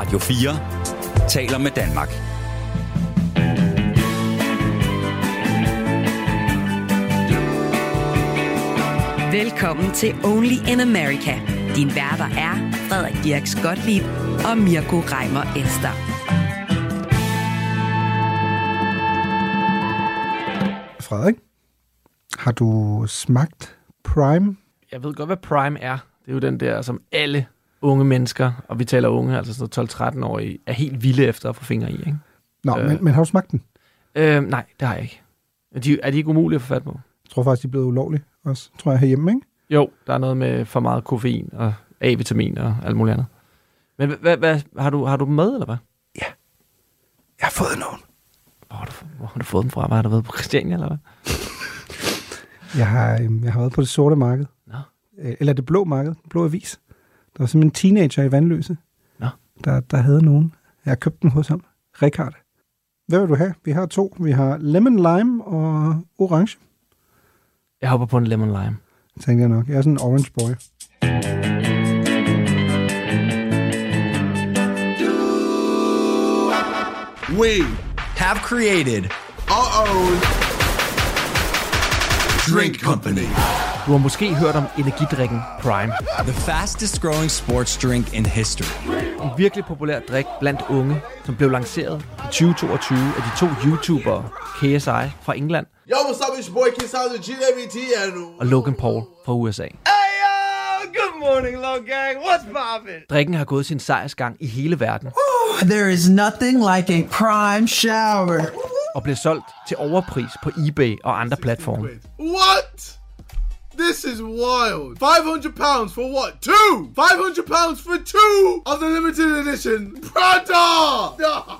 Radio 4 taler med Danmark. Velkommen til Only in America. Din værter er Frederik Dirks Gottlieb og Mirko Reimer Ester. Frederik, har du smagt Prime? Jeg ved godt, hvad Prime er. Det er jo den der, som alle unge mennesker, og vi taler unge, altså sådan 12-13 år, er helt vilde efter at få fingre i. Ikke? Nå, Øh. men, men har du smagt den? Øh, nej, det har jeg ikke. Er de, er de ikke umulige at få fat på? Jeg tror faktisk, de er blevet ulovlige også, tror jeg, herhjemme, ikke? Jo, der er noget med for meget koffein og A-vitamin og alt muligt andet. Men hvad, hvad, har, du, har du dem med, eller hvad? Jeg har fået nogen. Hvor har du, hvor har du fået dem fra? Hvad har du været på Christiania, eller hvad? Jeg har, øhm, jeg har været på det sorte marked. Nå. Øh, Eller det blå marked, blå avis. Der var simpelthen en teenager i Vandløse, Nå. der, der havde nogen. Jeg har købt den hos ham. Richard. Hvad vil du have? Vi har to. Vi har lemon lime og orange, Jeg hopper på en lemon lime. tænkte jeg nok. Jeg er sådan en orange boy. We have created our own drink company. Du har måske hørt om energidrikken Prime. The fastest growing sports drink in history. En virkelig populær drik blandt unge, som blev lanceret i 2022 af de to YouTubere, KSI fra England Yo, what's up? It's your boy GWT and og Logan Paul fra USA. Hey yo, good morning, little gang. What's poppin'? Drikken har gået sin sejrsgang i hele verden There is nothing like a prime shower. og blev solgt til overpris på eBay og andre platforme. What? This is wild. 500 pounds for what? Two! 500 pounds for two of the limited edition Prada!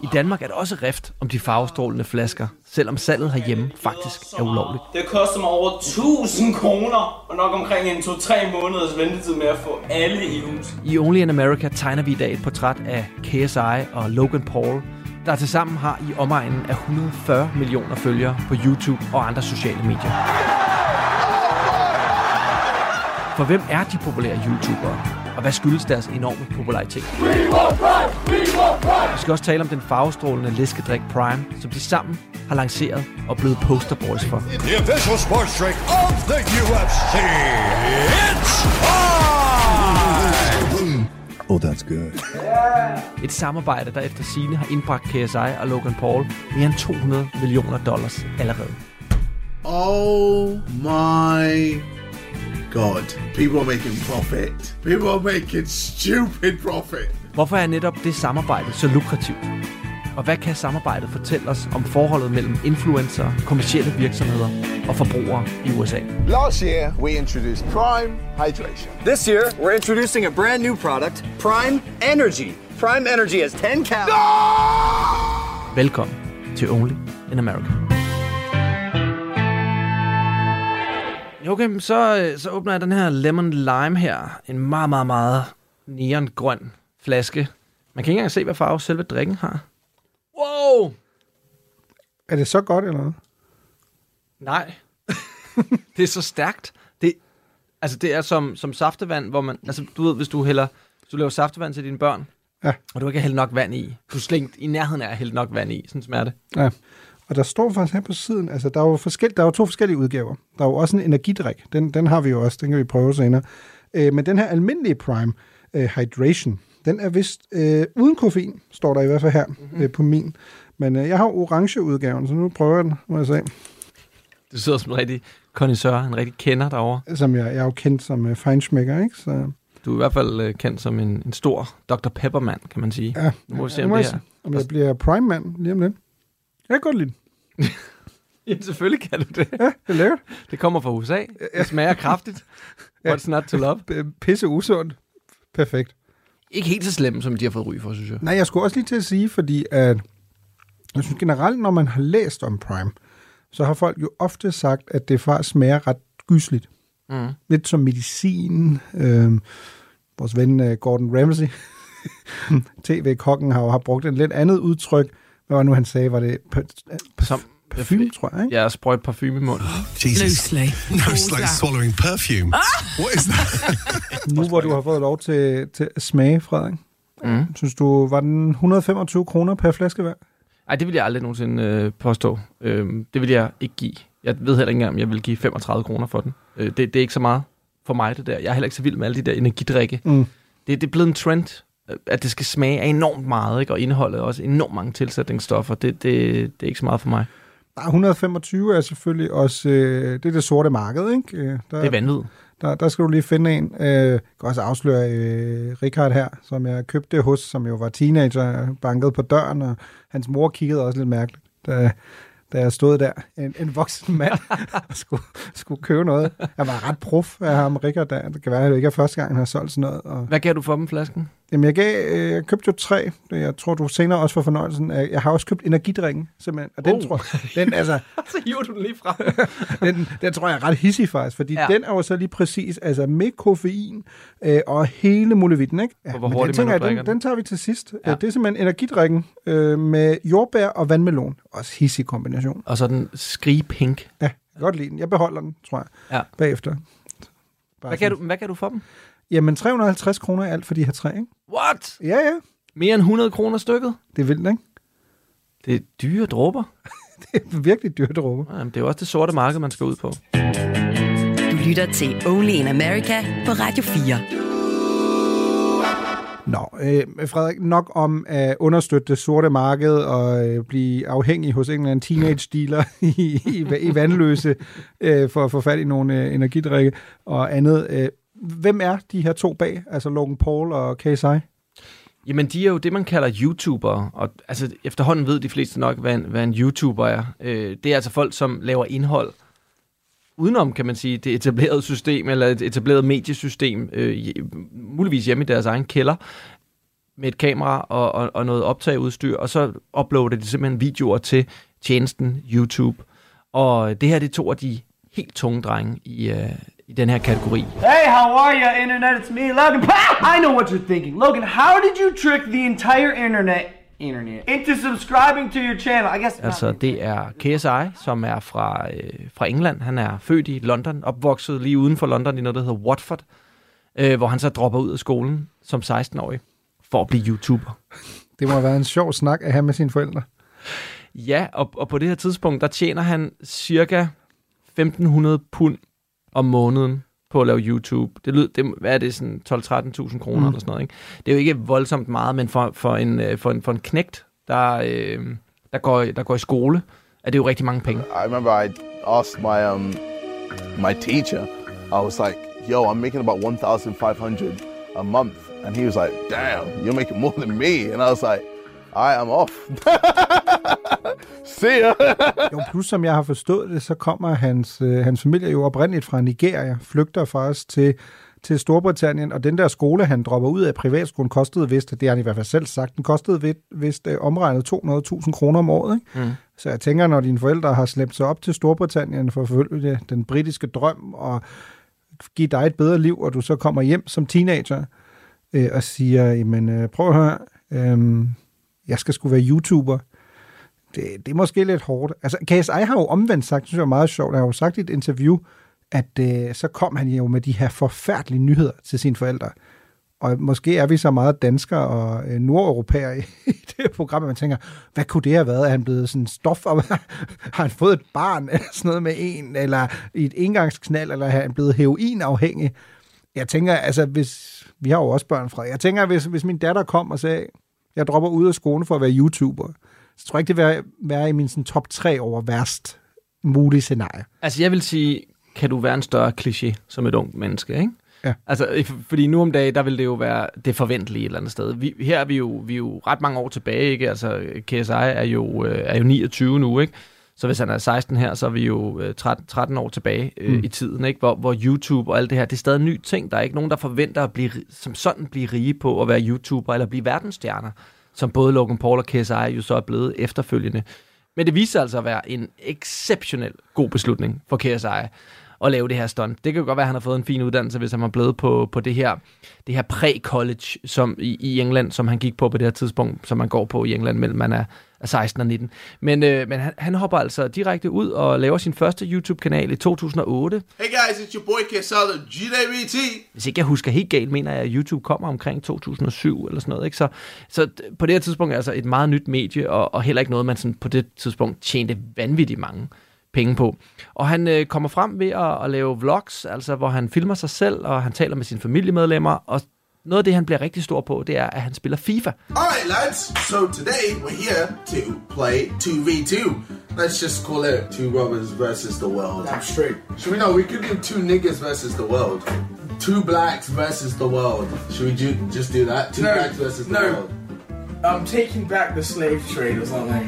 I Danmark er der også rift om de farvestrålende flasker, selvom salget herhjemme faktisk er ulovligt. Det koster mig over 1000 kroner, og nok omkring en 2-3 måneders ventetid med at få alle i hus. I Only in America tegner vi i dag et portræt af KSI og Logan Paul, der tilsammen har i omegnen af 140 millioner følgere på YouTube og andre sociale medier. For hvem er de populære YouTubere? Og hvad skyldes deres enorme popularitet? Vi skal også tale om den farvestrålende læskedrik Prime, som de sammen har lanceret og blevet posterboys for. the official sports drink of the UFC. It's time! Oh, that's good. Et samarbejde, der efter sine har indbragt KSI og Logan Paul mere end 200 millioner dollars allerede. Oh my god. People are making profit. People are making stupid profit. Hvorfor er netop det samarbejde så lukrativt? Og hvad kan samarbejdet fortælle os om forholdet mellem influencer, kommersielle virksomheder og forbrugere i USA? Last year, we introduced Prime Hydration. This year, we're introducing a brand new product, Prime Energy. Prime Energy has 10 calories. Velkommen til Only in America. Okay, men så, øh, så åbner jeg den her Lemon Lime her. En meget, meget, meget neongrøn flaske. Man kan ikke engang se, hvad farve selve drikken har. Wow! Er det så godt, eller hvad? Nej. det er så stærkt. Det, altså, det er som, som saftevand, hvor man... Altså, du ved, hvis du hælder... Hvis du laver saftevand til dine børn, Ja. og du ikke har hældt nok vand i. Du er slængt i nærheden af at hælde nok vand i. Sådan smager det. Ja. Og der står faktisk her på siden, altså der er jo, forskel, der er jo to forskellige udgaver. Der er jo også en energidrik, den, den har vi jo også, den kan vi prøve senere. Øh, men den her almindelige Prime øh, Hydration, den er vist øh, uden koffein, står der i hvert fald her mm-hmm. øh, på min. Men øh, jeg har orange udgaven, så nu prøver jeg den, må jeg sige. Du sidder som en rigtig kondisør, en rigtig kender derovre. Som jeg, jeg er jo kendt som øh, feinschmecker, ikke? Så Du er i hvert fald øh, kendt som en, en stor Dr. Peppermand, kan man sige. ja, Nu må vi se, nu om det her... se, om jeg bliver Prime-mand lige om lidt. Jeg kan godt lide. Ja, selvfølgelig kan du det. Ja, det er lækkert. Det kommer fra USA. Det smager kraftigt. What's not to love? Pisse usundt. Perfekt. Ikke helt så slemt, som de har fået ry for, synes jeg. Nej, jeg skulle også lige til at sige, fordi at jeg synes generelt, når man har læst om Prime, så har folk jo ofte sagt, at det faktisk smager ret gysligt. Mm. Lidt som medicin. Øh, vores ven øh, Gordon Ramsay, tv-kokken, har jo har brugt et lidt andet udtryk. Hvad var nu, han sagde? Var det Som parfume, tror jeg, ikke? Jeg har sprøjt parfume i munden. Jesus. Loosely. No, it's like swallowing perfume. What is that? Nu hvor du har fået lov til, til at smage, Frederik, Mm. Synes du, var den 125 kroner per flaske hver? Ej, det vil jeg aldrig nogensinde øh, påstå. Øhm, det vil jeg ikke give. Jeg ved heller ikke engang, om jeg vil give 35 kroner for den. Øh, det, det er ikke så meget for mig, det der. Jeg er heller ikke så vild med alle de der energidrikke. Mm. Det, det er blevet en trend, øh, at det skal smage af enormt meget, ikke? og indeholde også enormt mange tilsætningsstoffer. Det, det, det er ikke så meget for mig. Nej, 125 er selvfølgelig også, øh, det er det sorte marked, ikke? Øh, der, Det er vanvittigt. Der, der skal du lige finde en. Øh, jeg kan også afsløre øh, Richard her, som jeg købte hos, som jo var teenager, bankede på døren, og hans mor kiggede også lidt mærkeligt, da, da jeg stod der, en, en voksen mand, skulle, skulle købe noget. Jeg var ret prof af ham, Richard, der. Det kan være, at det ikke er første gang, han har solgt sådan noget. Og, Hvad gav du for dem, flasken? Jamen, jeg, gav, øh, jeg købte jo tre. Jeg tror, du senere også får fornøjelsen. af- Jeg har også købt energidrikken, simpelthen. Og den, Oh. tror, den, altså, Så hiver du den lige fra. den, den tror jeg er ret hissig faktisk, fordi Ja. den er jo så lige præcis, altså med koffein øh, og hele muligheden, ikke? Ja, hvor hurtigt den, man jeg, den, den tager vi til sidst. Ja. Det er simpelthen energidrikken øh, med jordbær og vandmelon. Også hissig kombination. Og så den skrige pink. Ja, jeg kan godt lide den. Jeg beholder den, tror jeg, Ja. bagefter. Bare Hvad sådan- du, hvad gav du for dem? Jamen, 350 kroner er alt for de her tre, ikke? What? Ja, ja. Mere end 100 kroner stykket? Det er vildt, ikke? Det er dyre dråber. Det er virkelig dyrt dråbe. Jamen, det er jo også det sorte marked, man skal ud på. Du lytter til Only in America på Radio 4. Nå, øh, Frederik, nok om at understøtte det sorte marked og øh, blive afhængig hos en eller anden teenage dealer i, i, i vandløse øh, for at få fat i nogle øh, energidrikke og andet. Øh, hvem er de her to bag, altså Logan Paul og KSI? Jamen, de er jo det, man kalder YouTubere, og altså, efterhånden ved de fleste nok, hvad en, hvad en YouTuber er. Øh, det er altså folk, som laver indhold udenom, kan man sige, det etablerede system, eller et etableret mediesystem, øh, muligvis hjemme i deres egen kælder, med et kamera og, og, og noget optageudstyr, og så uploader de simpelthen videoer til tjenesten YouTube. Og det her, det er to af de helt tunge drenge i, øh, i den her kategori. Hey, how are you, Internet? It's me, Logan. Pow! I know what you're thinking. Logan, how did you trick the entire Internet internet into subscribing to your channel? I guess Altså, det er KSI, som er fra, øh, fra England. Han er født i London, opvokset lige uden for London i noget, der hedder Watford, øh, hvor han så dropper ud af skolen som 16-årig for at blive YouTuber. Det må have været en sjov snak at have med sine forældre. Ja, og, og på det her tidspunkt, der tjener han cirka 1.500 pund om måneden på at lave YouTube. Det lyder, det, hvad er det, sådan 12-13.000 kroner Mm. eller sådan noget, ikke? Det er jo ikke voldsomt meget, men for, for, en, øh, for, en, for en knægt, der, øh, der, går, der går i skole, er det jo rigtig mange penge. I remember I asked my um my teacher. I was like, "Yo, I'm making about 1,500 a month," and he was like, "Damn, you're making more than me." And I was like, "I am off. See ya." Jo, plus som jeg har forstået det, så kommer hans, øh, hans familie jo oprindeligt fra Nigeria, flygter faktisk til, til Storbritannien, og den der skole, han dropper ud af privatskolen, kostede vist, det har han i hvert fald selv sagt, den kostede vist, øh, omregnet 200.000 kroner om året. Ikke? Mm. Så jeg tænker, når dine forældre har slæbt sig op til Storbritannien for at forfølge den britiske drøm og give dig et bedre liv, og du så kommer hjem som teenager øh, og siger, jamen øh, prøv at høre, øh, jeg skal sgu være YouTuber. Det, det er måske lidt hårdt. Altså, KSI har jo omvendt sagt, synes jeg er meget sjovt, han har jo sagt i et interview, at øh, så kom han jo med de her forfærdelige nyheder til sine forældre. Og måske er vi så meget danskere og øh, nordeuropæere i, i det her program, at man tænker, hvad kunne det have været? Er han blevet sådan stof, og har han fået et barn, eller sådan noget med en, eller i et engangsknald, eller er han blevet heroinafhængig? Jeg tænker, altså, hvis, vi har jo også børn fra, jeg tænker, hvis, hvis min datter kom og sagde, jeg dropper ud af skolen for at være YouTuber, så tror jeg ikke, det vil være, være i min sådan, top 3 over værst mulige scenarie. Altså, jeg vil sige, kan du være en større kliché som et ungt menneske, ikke? Ja. Altså, fordi nu om dagen, der vil det jo være det forventelige et eller andet sted. Vi, her er vi, jo, vi er jo ret mange år tilbage, ikke? Altså, KSI er jo, øh, er jo 29 nu, ikke? Så hvis han er 16 her, så er vi jo øh, 13, 13 år tilbage øh, Mm. i tiden, ikke? Hvor, hvor YouTube og alt det her, det er stadig en ny ting. Der er ikke nogen, der forventer at blive, som sådan blive rige på at være YouTuber eller blive verdensstjerner, som både Logan Paul og KSI jo så er blevet efterfølgende. Men det viser altså at være en exceptionel god beslutning for KSI. at lave det her stunt. Det kan jo godt være, at han har fået en fin uddannelse, hvis han var blevet på, på det her, det her præ-college som i, i England, som han gik på på det her tidspunkt, som man går på i England, mellem man er, er 16 og 19. Men, øh, men han, han hopper altså direkte ud og laver sin første YouTube-kanal i 2008. Hey guys, it's your boy Quesada, GWT. Hvis ikke jeg husker helt galt, mener jeg, at YouTube kommer omkring 2007 eller sådan noget. Ikke? Så, så på det her tidspunkt er altså et meget nyt medie, og, og heller ikke noget, man sådan på det tidspunkt tjente vanvittigt mange penge på. Og han øh, kommer frem ved at, at lave vlogs, altså hvor han filmer sig selv, og han taler med sine familiemedlemmer, og noget af det, han bliver rigtig stor på, det er, at han spiller FIFA. Alright lads, so today we're here to play 2v2. Let's just call it two brothers versus the world. I'm straight. Should we know, we could do two niggas versus the world. Two blacks versus the world. Should we ju- just do that? Two No, blacks versus the no. world. I'm taking back the slave trade or something.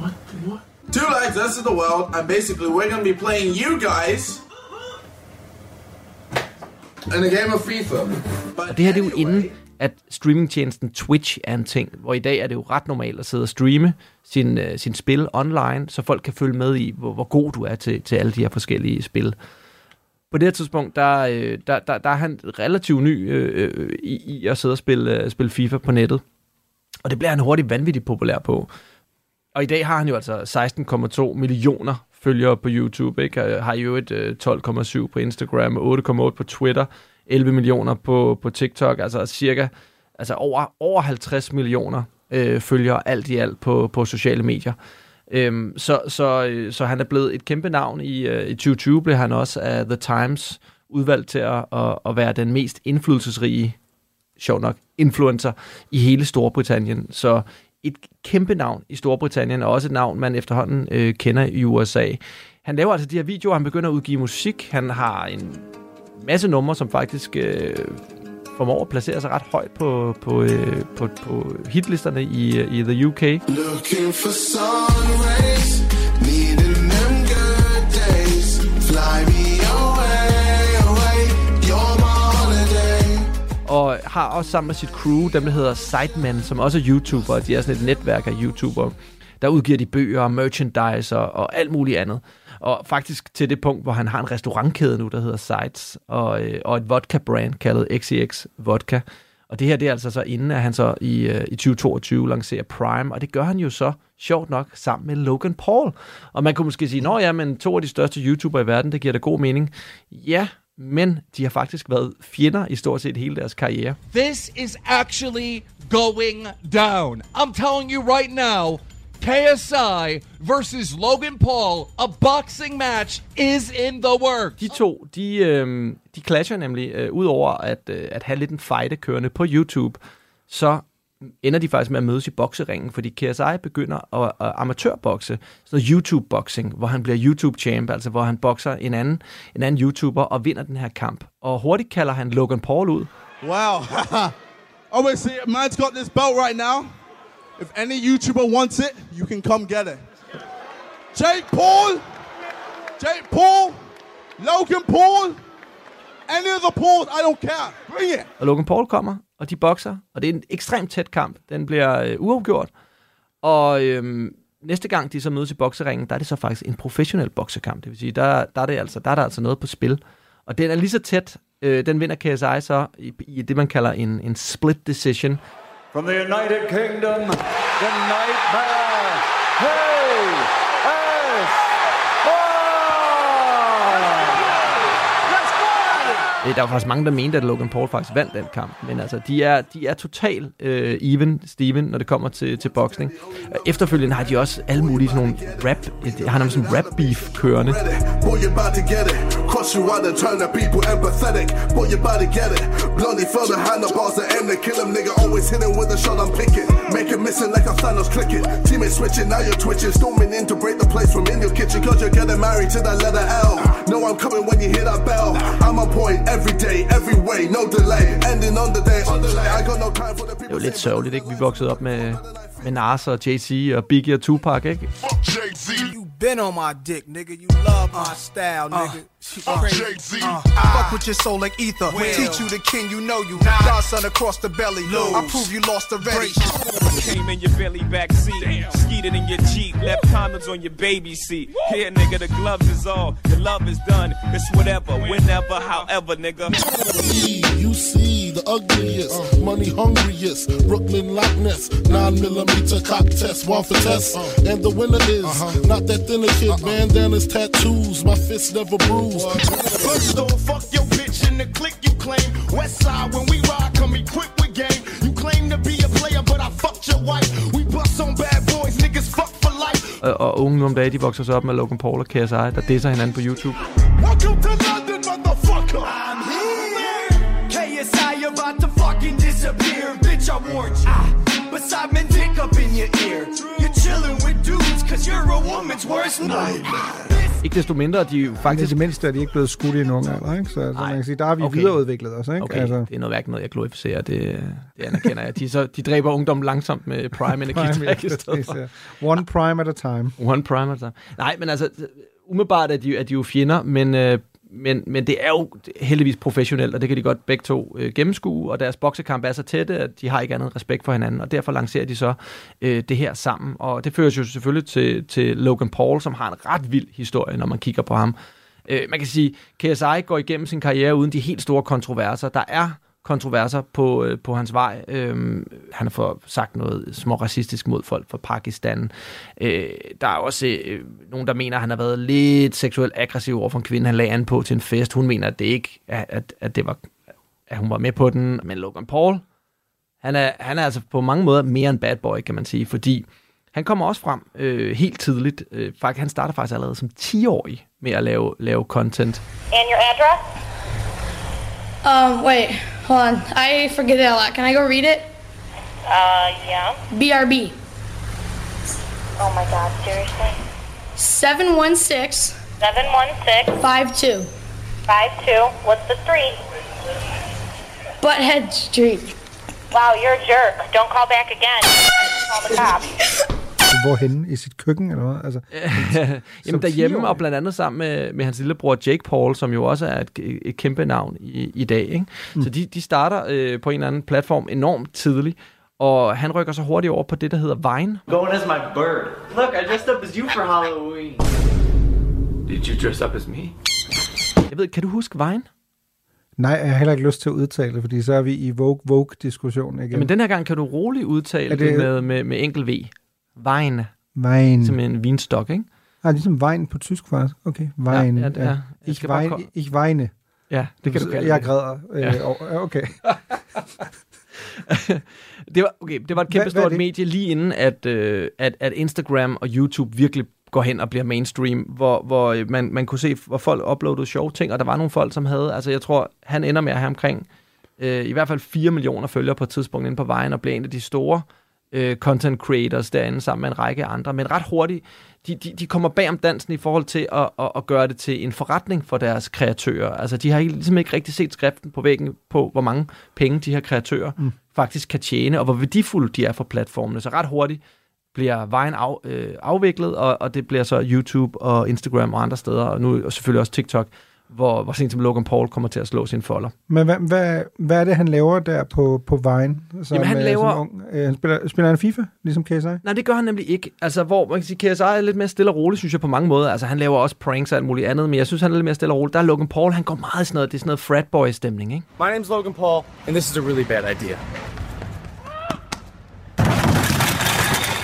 What? What? Two blacks versus the world, and basically we're gonna be playing you guys in a game of FIFA. Og det her det er jo inden, at streamingtjenesten Twitch er en ting, hvor i dag er det jo ret normalt at sidde og streame sin, uh, sin spil online, så folk kan følge med i, hvor, hvor god du er til, til alle de her forskellige spil. På det her tidspunkt, der, øh, der, der, der er han relativt ny øh, øh, i, i at sidde og spille, øh, spille FIFA på nettet. Og det bliver han hurtigt vanvittigt populær på. Og i dag har han jo altså 16,2 millioner følgere på YouTube, ikke? Har jo et øh, 12,7 på Instagram, 8,8 på Twitter, 11 millioner på, på TikTok, altså cirka altså over, over 50 millioner øh, følgere alt i alt på, på sociale medier. Øhm, så, så, øh, så han er blevet et kæmpe navn. I, øh, I 2020 blev han også af The Times udvalgt til at, at, at være den mest indflydelsesrige, sjov nok, influencer i hele Storbritannien. Så et kæmpe navn i Storbritannien, og også et navn, man efterhånden øh, kender i USA. Han laver altså de her videoer, han begynder at udgive musik, han har en masse numre, som faktisk øh, formår at placere sig ret højt på, på, øh, på, på hitlisterne i, øh, i the UK. Looking for sunrise. Og har også sammen med sit crew, dem der hedder Sidemen, som også er YouTubere. De er sådan et netværk af YouTubere. Der udgiver de bøger, merchandise og, og alt muligt andet. Og faktisk til det punkt, hvor han har en restaurantkæde nu, der hedder Sides, og, øh, og et vodka-brand kaldet XEX Vodka. Og det her, det er altså så inden, at han så i, øh, i 2022 lancerer Prime, og det gør han jo så sjovt nok sammen med Logan Paul. Og man kunne måske sige, nå ja, men to af de største YouTubere i verden, det giver da god mening. Ja, men de har faktisk været fjender i stort set hele deres karriere. This is actually going down. I'm telling you right now, KSI versus Logan Paul, a boxing match is in the works. De to, de, øh, de clasher nemlig, øh, udover at, øh, at have lidt en fight kørende på YouTube, så ender de faktisk med at mødes i bokseringen, fordi KSI begynder at, at amatørbokse, sådan noget YouTube-boxing, hvor han bliver YouTube-champ, altså hvor han bokser en anden, en anden YouTuber og vinder den her kamp. Og hurtigt kalder han Logan Paul ud. Wow. Oh, Obviously, man's got this belt right now. If any YouTuber wants it, you can come get it. Jake Paul, Jake Paul, Logan Paul, any of the Pauls, I don't care. Bring it. Og Logan Paul kommer, og de bokser, og det er en ekstremt tæt kamp. Den bliver øh, uafgjort. Og øhm, næste gang de så mødes i bokseringen, der er det så faktisk en professionel boksekamp. Det vil sige, der, der, er, det altså, der er der altså noget på spil. Og den er lige så tæt. Øh, den vinder KSI så i, i det, man kalder en, en split decision. From the United Kingdom, the Nightmare, Hey S. Øh, Øh, der var faktisk mange, der mente, at Logan Paul faktisk vandt den kamp. Men altså, de er, de er totalt øh, even, Steven, når det kommer til, til boksning. Efterfølgende har de også alle mulige sådan nogle rap... øh, har nemlig sådan rap beef kørende. Boy, you about to get it. Cross you out and turn the people empathetic. Boy, you about to get it. Blondie feel the handlebars that aim to kill him. Nigga always hitting with the shot I'm picking. Make it missing like a Thanos clicking. Teammates switching, now you're twitching. Storming in to break the place from in your kitchen. Cause you're getting married to that letter L. Know I'm coming when you hear that bell. I'm on point every day, every way, no delay. Ending on the day, on delay. I got no time for the Det er jo lidt sørgeligt, ikke? Vi voksede op med, med Nas og Jay-Z og Biggie og Tupac, ikke? Jay-Z. You been on my dick, nigga. You love my style, nigga. She crazy. Uh, uh, fuck with your soul like ether. Teach you the king, you know you. Godson across the belly. Lose. I prove you lost already. Came in your belly back seat, skeeted in your Jeep, left condoms on your baby seat. Here, nigga, the gloves is all, the love is done. It's whatever, whenever, however, nigga. You see the ugliest, money hungriest, Brooklyn Loch Ness, 9 millimeter cock test, one for test. And the winner is uh-huh. not that thinner kid, uh-uh. bandanas, tattoos, my fists never bruised. First off, fuck your bitch in the click you claim. West side, when we ride, come equipped with game. You claim to be a player, but I fucked your wife. We bust on bad boys, niggas fuck for life. Og, og unge nu om dagen, de vokser så op med Logan Paul og KSI, der disser hinanden på YouTube. Welcome to London, motherfucker. Warned you. But Simon dick up in your ear. You're chilling with dudes, cause you're a woman's worst nightmare. Ikke desto mindre, de er jo Faktisk faktisk... det mindste er de ikke blevet skudt i en ung alder, ikke? Så, så man kan sige, der har vi okay. videreudviklet os, ikke? Okay, altså. det er noget hverken noget, jeg glorificerer, det, det anerkender jeg. De, så, de dræber ungdom langsomt med prime energidrik i stedet for. One prime at a time. One prime at a time. Nej, men altså, umiddelbart er de, er de jo fjender, men, øh, men, men det er jo heldigvis professionelt, og det kan de godt begge to øh, gennemskue, og deres boksekamp er så tætte, at de har ikke andet respekt for hinanden, og derfor lancerer de så øh, det her sammen, og det fører jo selvfølgelig til, til Logan Paul, som har en ret vild historie, når man kigger på ham. Øh, man kan sige, KSI går igennem sin karriere uden de helt store kontroverser. Der er kontroverser på, øh, på hans vej. Øhm, han har fået sagt noget små racistisk mod folk fra Pakistan. Øh, der er også øh, nogen, der mener, at han har været lidt seksuelt aggressiv over for en kvinde, han lagde an på til en fest. Hun mener, at det ikke at, at, det var, at hun var med på den. Men Logan Paul, han er, han er altså på mange måder mere en bad boy, kan man sige, fordi han kommer også frem øh, helt tidligt. Øh, faktisk, han starter faktisk allerede som 10-årig med at lave, lave content. And your address? Um, wait, hold on. I forget it a lot. Can I go read it? Uh, yeah. BRB. Oh my god, seriously? 716 716 52. 52. What's the street? Butthead Street. Wow, you're a jerk. Don't call back again. Call the cops. Hvorhenne? I sit køkken, eller hvad? Altså, Jamen derhjemme, og blandt andet sammen med, med hans lillebror Jake Paul, som jo også er et, et kæmpe navn i, i dag. Ikke? Mm. Så de, de starter øh, på en eller anden platform enormt tidligt, og han rykker så hurtigt over på det, der hedder Vine. Going as my bird. Look, I dressed up as you for Halloween. Did you dress up as me? Jeg ved, kan du huske Vine? Nej, jeg har heller ikke lyst til at udtale det, fordi så er vi i Vogue-Vogue-diskussionen igen. Jamen den her gang kan du roligt udtale Er det, det- det med, med, med enkel V. Vine. Vejen. Som en vinstok, ikke? Ah, ligesom vejen på tysk faktisk. Okay, vejen. Ja, ja, er. Jeg Ich, bare vein, ko- ich weine. Ja, det kan du kalde Jeg græder. Øh, Ja. og- ja, okay. det var, okay, det var et kæmpe stort medie lige inden, at, øh, at, at Instagram og YouTube virkelig går hen og bliver mainstream, hvor, hvor øh, man, man kunne se, hvor folk uploadede sjove ting, og der var nogle folk, som havde, altså jeg tror, han ender med at have omkring øh, i hvert fald 4 millioner følgere på et tidspunkt inde på vejen, og bliver en af de store øh, content creators derinde, sammen med en række andre, men ret hurtigt, de, de, de kommer bag om dansen i forhold til at, at, at gøre det til en forretning for deres kreatører. Altså, de har ikke, ligesom ikke rigtig set skriften på væggen på, hvor mange penge de her kreatører mm. faktisk kan tjene, og hvor værdifulde de er for platformene. Så ret hurtigt bliver vejen af, øh, afviklet, og, og det bliver så YouTube og Instagram og andre steder, og nu og selvfølgelig også TikTok, hvor, hvor sent som Logan Paul kommer til at slå sin folder. Men hvad, hvad, hvad er det, han laver der på, på vejen? Så Jamen, han laver- Ung, øh, han spiller, spiller han FIFA, ligesom KSI? Nej, det gør han nemlig ikke. Altså, hvor man kan sige, KSI er lidt mere stille og rolig, synes jeg på mange måder. Altså, han laver også pranks og alt muligt andet, men jeg synes, han er lidt mere stille og rolig. Der er Logan Paul, han går meget i sådan noget, det er sådan noget fratboy-stemning, ikke? My name's Logan Paul, and this is a really bad idea.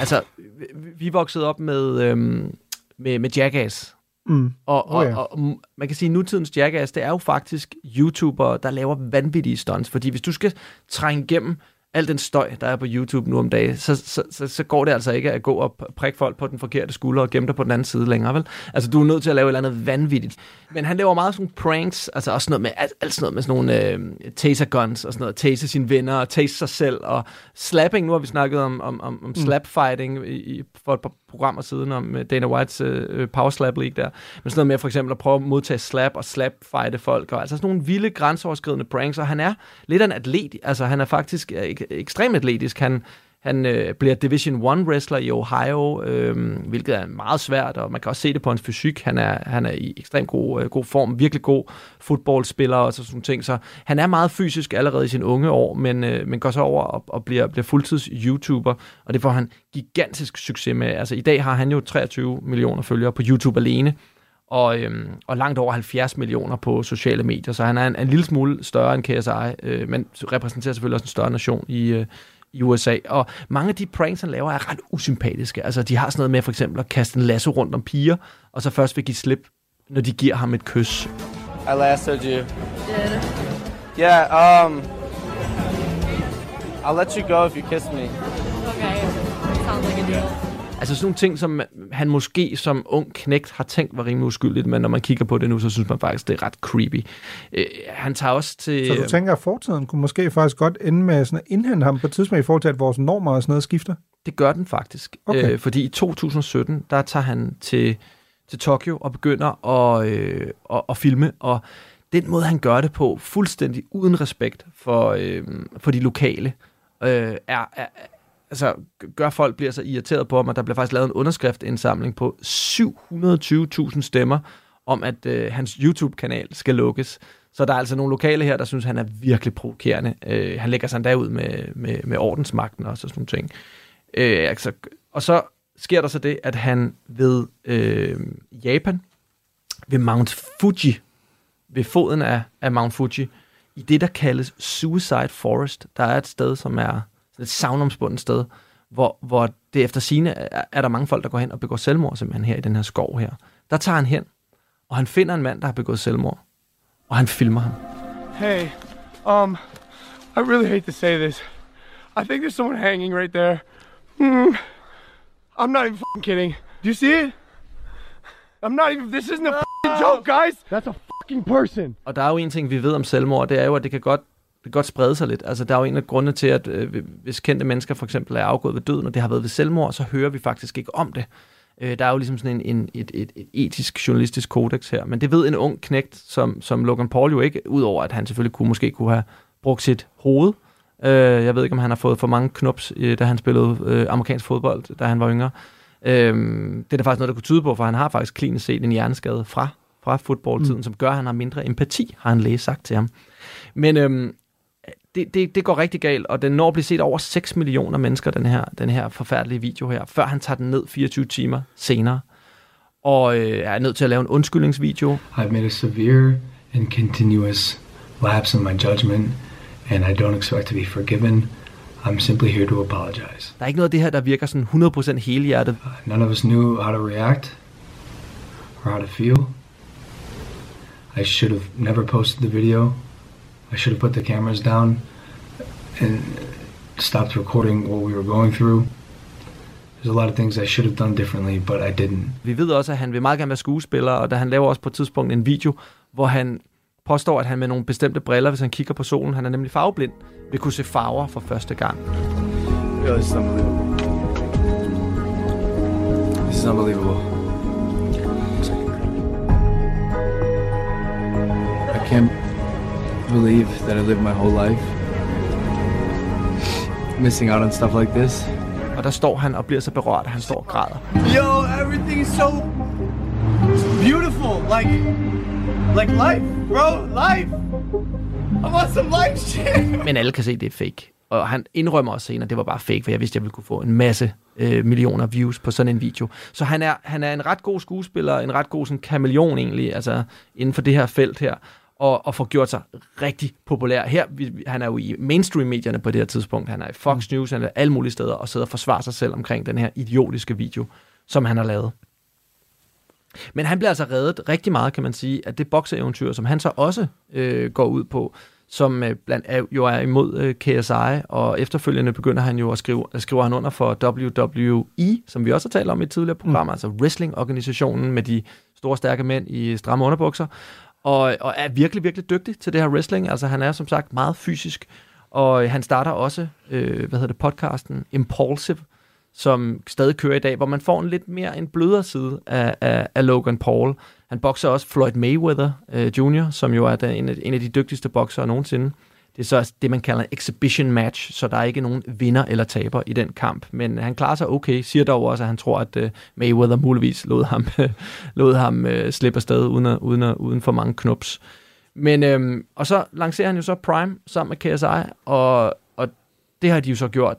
Altså, vi, vi voksede op med, øhm, med, med Jackass. Mm. Og, og, Oh, ja. og, man kan sige, at nutidens Jackass, det er jo faktisk YouTubere, der laver vanvittige stunts. Fordi hvis du skal trænge igennem al den støj, der er på YouTube nu om dagen, så, så, så, så går det altså ikke at gå og prikke folk på den forkerte skulder og gemme dig på den anden side længere, vel? Altså, du er nødt til at lave et eller andet vanvittigt. Men han laver meget sådan pranks, altså også noget med, alt, alt sådan noget med sådan nogle øh, taser guns og sådan noget, tase sine venner og tase sig selv, og slapping, nu har vi snakket om, om, om, om slap fighting i, i, for et par programmer siden om øh, Dana Whites øh, Power Slap League der, men sådan noget med for eksempel at prøve at modtage slap og slap fighte folk, og altså sådan nogle vilde grænseoverskridende pranks, og han er lidt af en atlet, altså han er faktisk øh, ekstremt atletisk, han, Han øh, bliver Division 1 wrestler i Ohio, øh, hvilket er meget svært, og man kan også se det på hans fysik. Han er, han er i ekstremt god, øh, god form, virkelig god fodboldspiller og sådan nogle ting. Så han er meget fysisk allerede i sine unge år, men, øh, men går så over og, og bliver, bliver fuldtids YouTuber, og det får han gigantisk succes med. Altså i dag har han jo 23 millioner følgere på YouTube alene, og, øhm, og langt over 70 millioner på sociale medier, så han er en, en lille smule større end KSI, øh, men repræsenterer selvfølgelig også en større nation i, øh, i USA. Og mange af de pranks, han laver, er ret usympatiske. Altså, de har sådan noget med for eksempel at kaste en lasso rundt om piger, og så først vil give slip, når de giver ham et kys. I lassoed you. Did. Yeah, um... I'll let you go if you kiss me. Okay. Sounds like a deal. Altså sådan nogle ting, som han måske som ung knægt har tænkt var rimelig uskyldigt, men når man kigger på det nu, så synes man faktisk, det er ret creepy. Øh, han tager også til... Så du tænker, at fortiden kunne måske faktisk godt ende med sådan at indhente ham på et tidspunkt i forhold til, at vores normer og sådan noget skifter? Det gør den faktisk. Okay. Øh, fordi i 2017, der tager han til, til Tokyo og begynder at, øh, at, at filme, og den måde, han gør det på, fuldstændig uden respekt for, øh, for de lokale, øh, er, er, altså, gør folk bliver så irriteret på ham, at der bliver faktisk lavet en underskriftindsamling på 720.000 stemmer om, at øh, hans YouTube-kanal skal lukkes. Så der er altså nogle lokale her, der synes, han er virkelig provokerende. Øh, han lægger sig endda ud med, med, med ordensmagten og sådan nogle ting. Øh, altså, og så sker der så det, at han ved øh, Japan, ved Mount Fuji, ved foden af, af Mount Fuji, i det, der kaldes Suicide Forest. Der er et sted, som er et savnomspundet sted, hvor, hvor det efter sine er, er der mange folk, der går hen og begår selvmord simpelthen her i den her skov her. Der tager han hen, og han finder en mand, der har begået selvmord, og han filmer ham. Hey, um, I really hate to say this. I think there's someone hanging right there. Hmm. I'm not even fucking kidding. Do you see it? I'm not even. This isn't a fucking joke, guys. That's a fucking person. Og der er jo en ting, vi ved om selvmord, det er jo, at det kan godt, kan godt sprede sig lidt. Altså, der er jo en af grundene til, at øh, hvis kendte mennesker for eksempel er afgået ved døden, og det har været ved selvmord, så hører vi faktisk ikke om det. Øh, der er jo ligesom sådan en, en, et, et, et etisk, journalistisk kodex her. Men det ved en ung knægt, som, som Logan Paul jo ikke, udover at han selvfølgelig kunne, måske kunne have brugt sit hoved. Øh, jeg ved ikke, om han har fået for mange knops, øh, da han spillede øh, amerikansk fodbold, da han var yngre. Øh, det er der faktisk noget, der kunne tyde på, for han har faktisk klinisk set en hjerneskade fra, fra fodboldtiden, mm. som gør, at han har mindre empati, har en læge sagt til ham. Men øhm, det, det, det går rigtig galt, og den når at blive set over 6 millioner mennesker, den her, den her forfærdelige video her, før han tager den ned 24 timer senere. Og øh, er nødt til at lave en undskyldningsvideo. I've made a severe and continuous lapse in my judgment, and I don't expect to be forgiven. I'm simply here to apologize. Der er ikke noget af det her, der virker sådan 100% helhjertet. None of us knew how to react or how to feel. I should have never posted the video. I should have put the cameras down and stopped recording what we were going through. There's a lot of things I should have done differently, but I didn't. Vi ved også, at han vil meget gerne være skuespiller, og da han laver også på et tidspunkt en video, hvor han påstår, at han med nogle bestemte briller, hvis han kigger på solen, han er nemlig farveblind, vil kunne se farver for første gang. Really, this is unbelievable. This is unbelievable. I can't believe that I lived my whole life missing out on stuff like this. Og der står han og bliver så berørt, at han står og græder. Yo, everything is so beautiful. Like, like life, bro. Life. I want some life shit. Men alle kan se, det er fake. Og han indrømmer også senere, at det var bare fake, for jeg vidste, at jeg ville kunne få en masse øh, millioner views på sådan en video. Så han er, han er en ret god skuespiller, en ret god sådan, kameleon egentlig, altså inden for det her felt her, og, og får gjort sig rigtig populær. Her, vi, han er jo i mainstream-medierne på det her tidspunkt, han er i Fox News, han er alle mulige steder, og sidder og forsvarer sig selv omkring den her idiotiske video, som han har lavet. Men han bliver altså reddet rigtig meget, kan man sige, af det bokseeventyr, som han så også øh, går ud på, som øh, blandt er, jo er imod øh, KSI, og efterfølgende begynder han jo at skrive, at skrive han under for WWE, som vi også har talt om i et tidligere program, mm. altså wrestling-organisationen med de store, stærke mænd i stramme underbukser, og, og er virkelig, virkelig dygtig til det her wrestling. Altså han er som sagt meget fysisk, og øh, han starter også, øh, hvad hedder det, podcasten Impulsive, som stadig kører i dag, hvor man får en lidt mere en blødere side af, af, af Logan Paul. Han bokser også Floyd Mayweather øh, Jr., som jo er den, en, af, en af de dygtigste boksere nogensinde det er så det, man kalder en exhibition match, så der er ikke nogen vinder eller taber i den kamp. Men han klarer sig okay, siger dog også, at han tror, at øh, Mayweather muligvis lod ham, lod ham øh, slippe afsted uden, at, uden, at, uden for mange knups. Men, øhm, og så lancerer han jo så Prime sammen med KSI, og, og det har de jo så gjort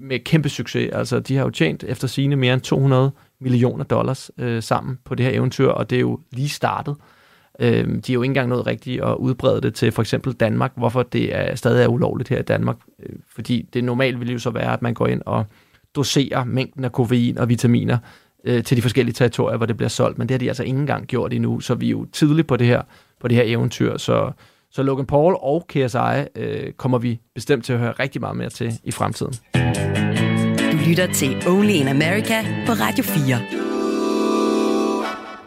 med kæmpe succes. Altså, de har jo tjent efter sine mere end 200 millioner dollars øh, sammen på det her eventyr, og det er jo lige startet. Øh, Øh, de er jo ikke engang nået rigtigt at udbrede det til for eksempel Danmark, hvorfor det er, stadig er ulovligt her i Danmark. Øh, fordi det normalt ville jo så være, at man går ind og doserer mængden af koffein og vitaminer øh, til de forskellige territorier, hvor det bliver solgt, men det har de altså ikke engang gjort endnu, så vi er jo tidligt på det her, på det her eventyr, så, så Logan Paul og KSI øh, kommer vi bestemt til at høre rigtig meget mere til i fremtiden. Du lytter til Only in America på Radio 4.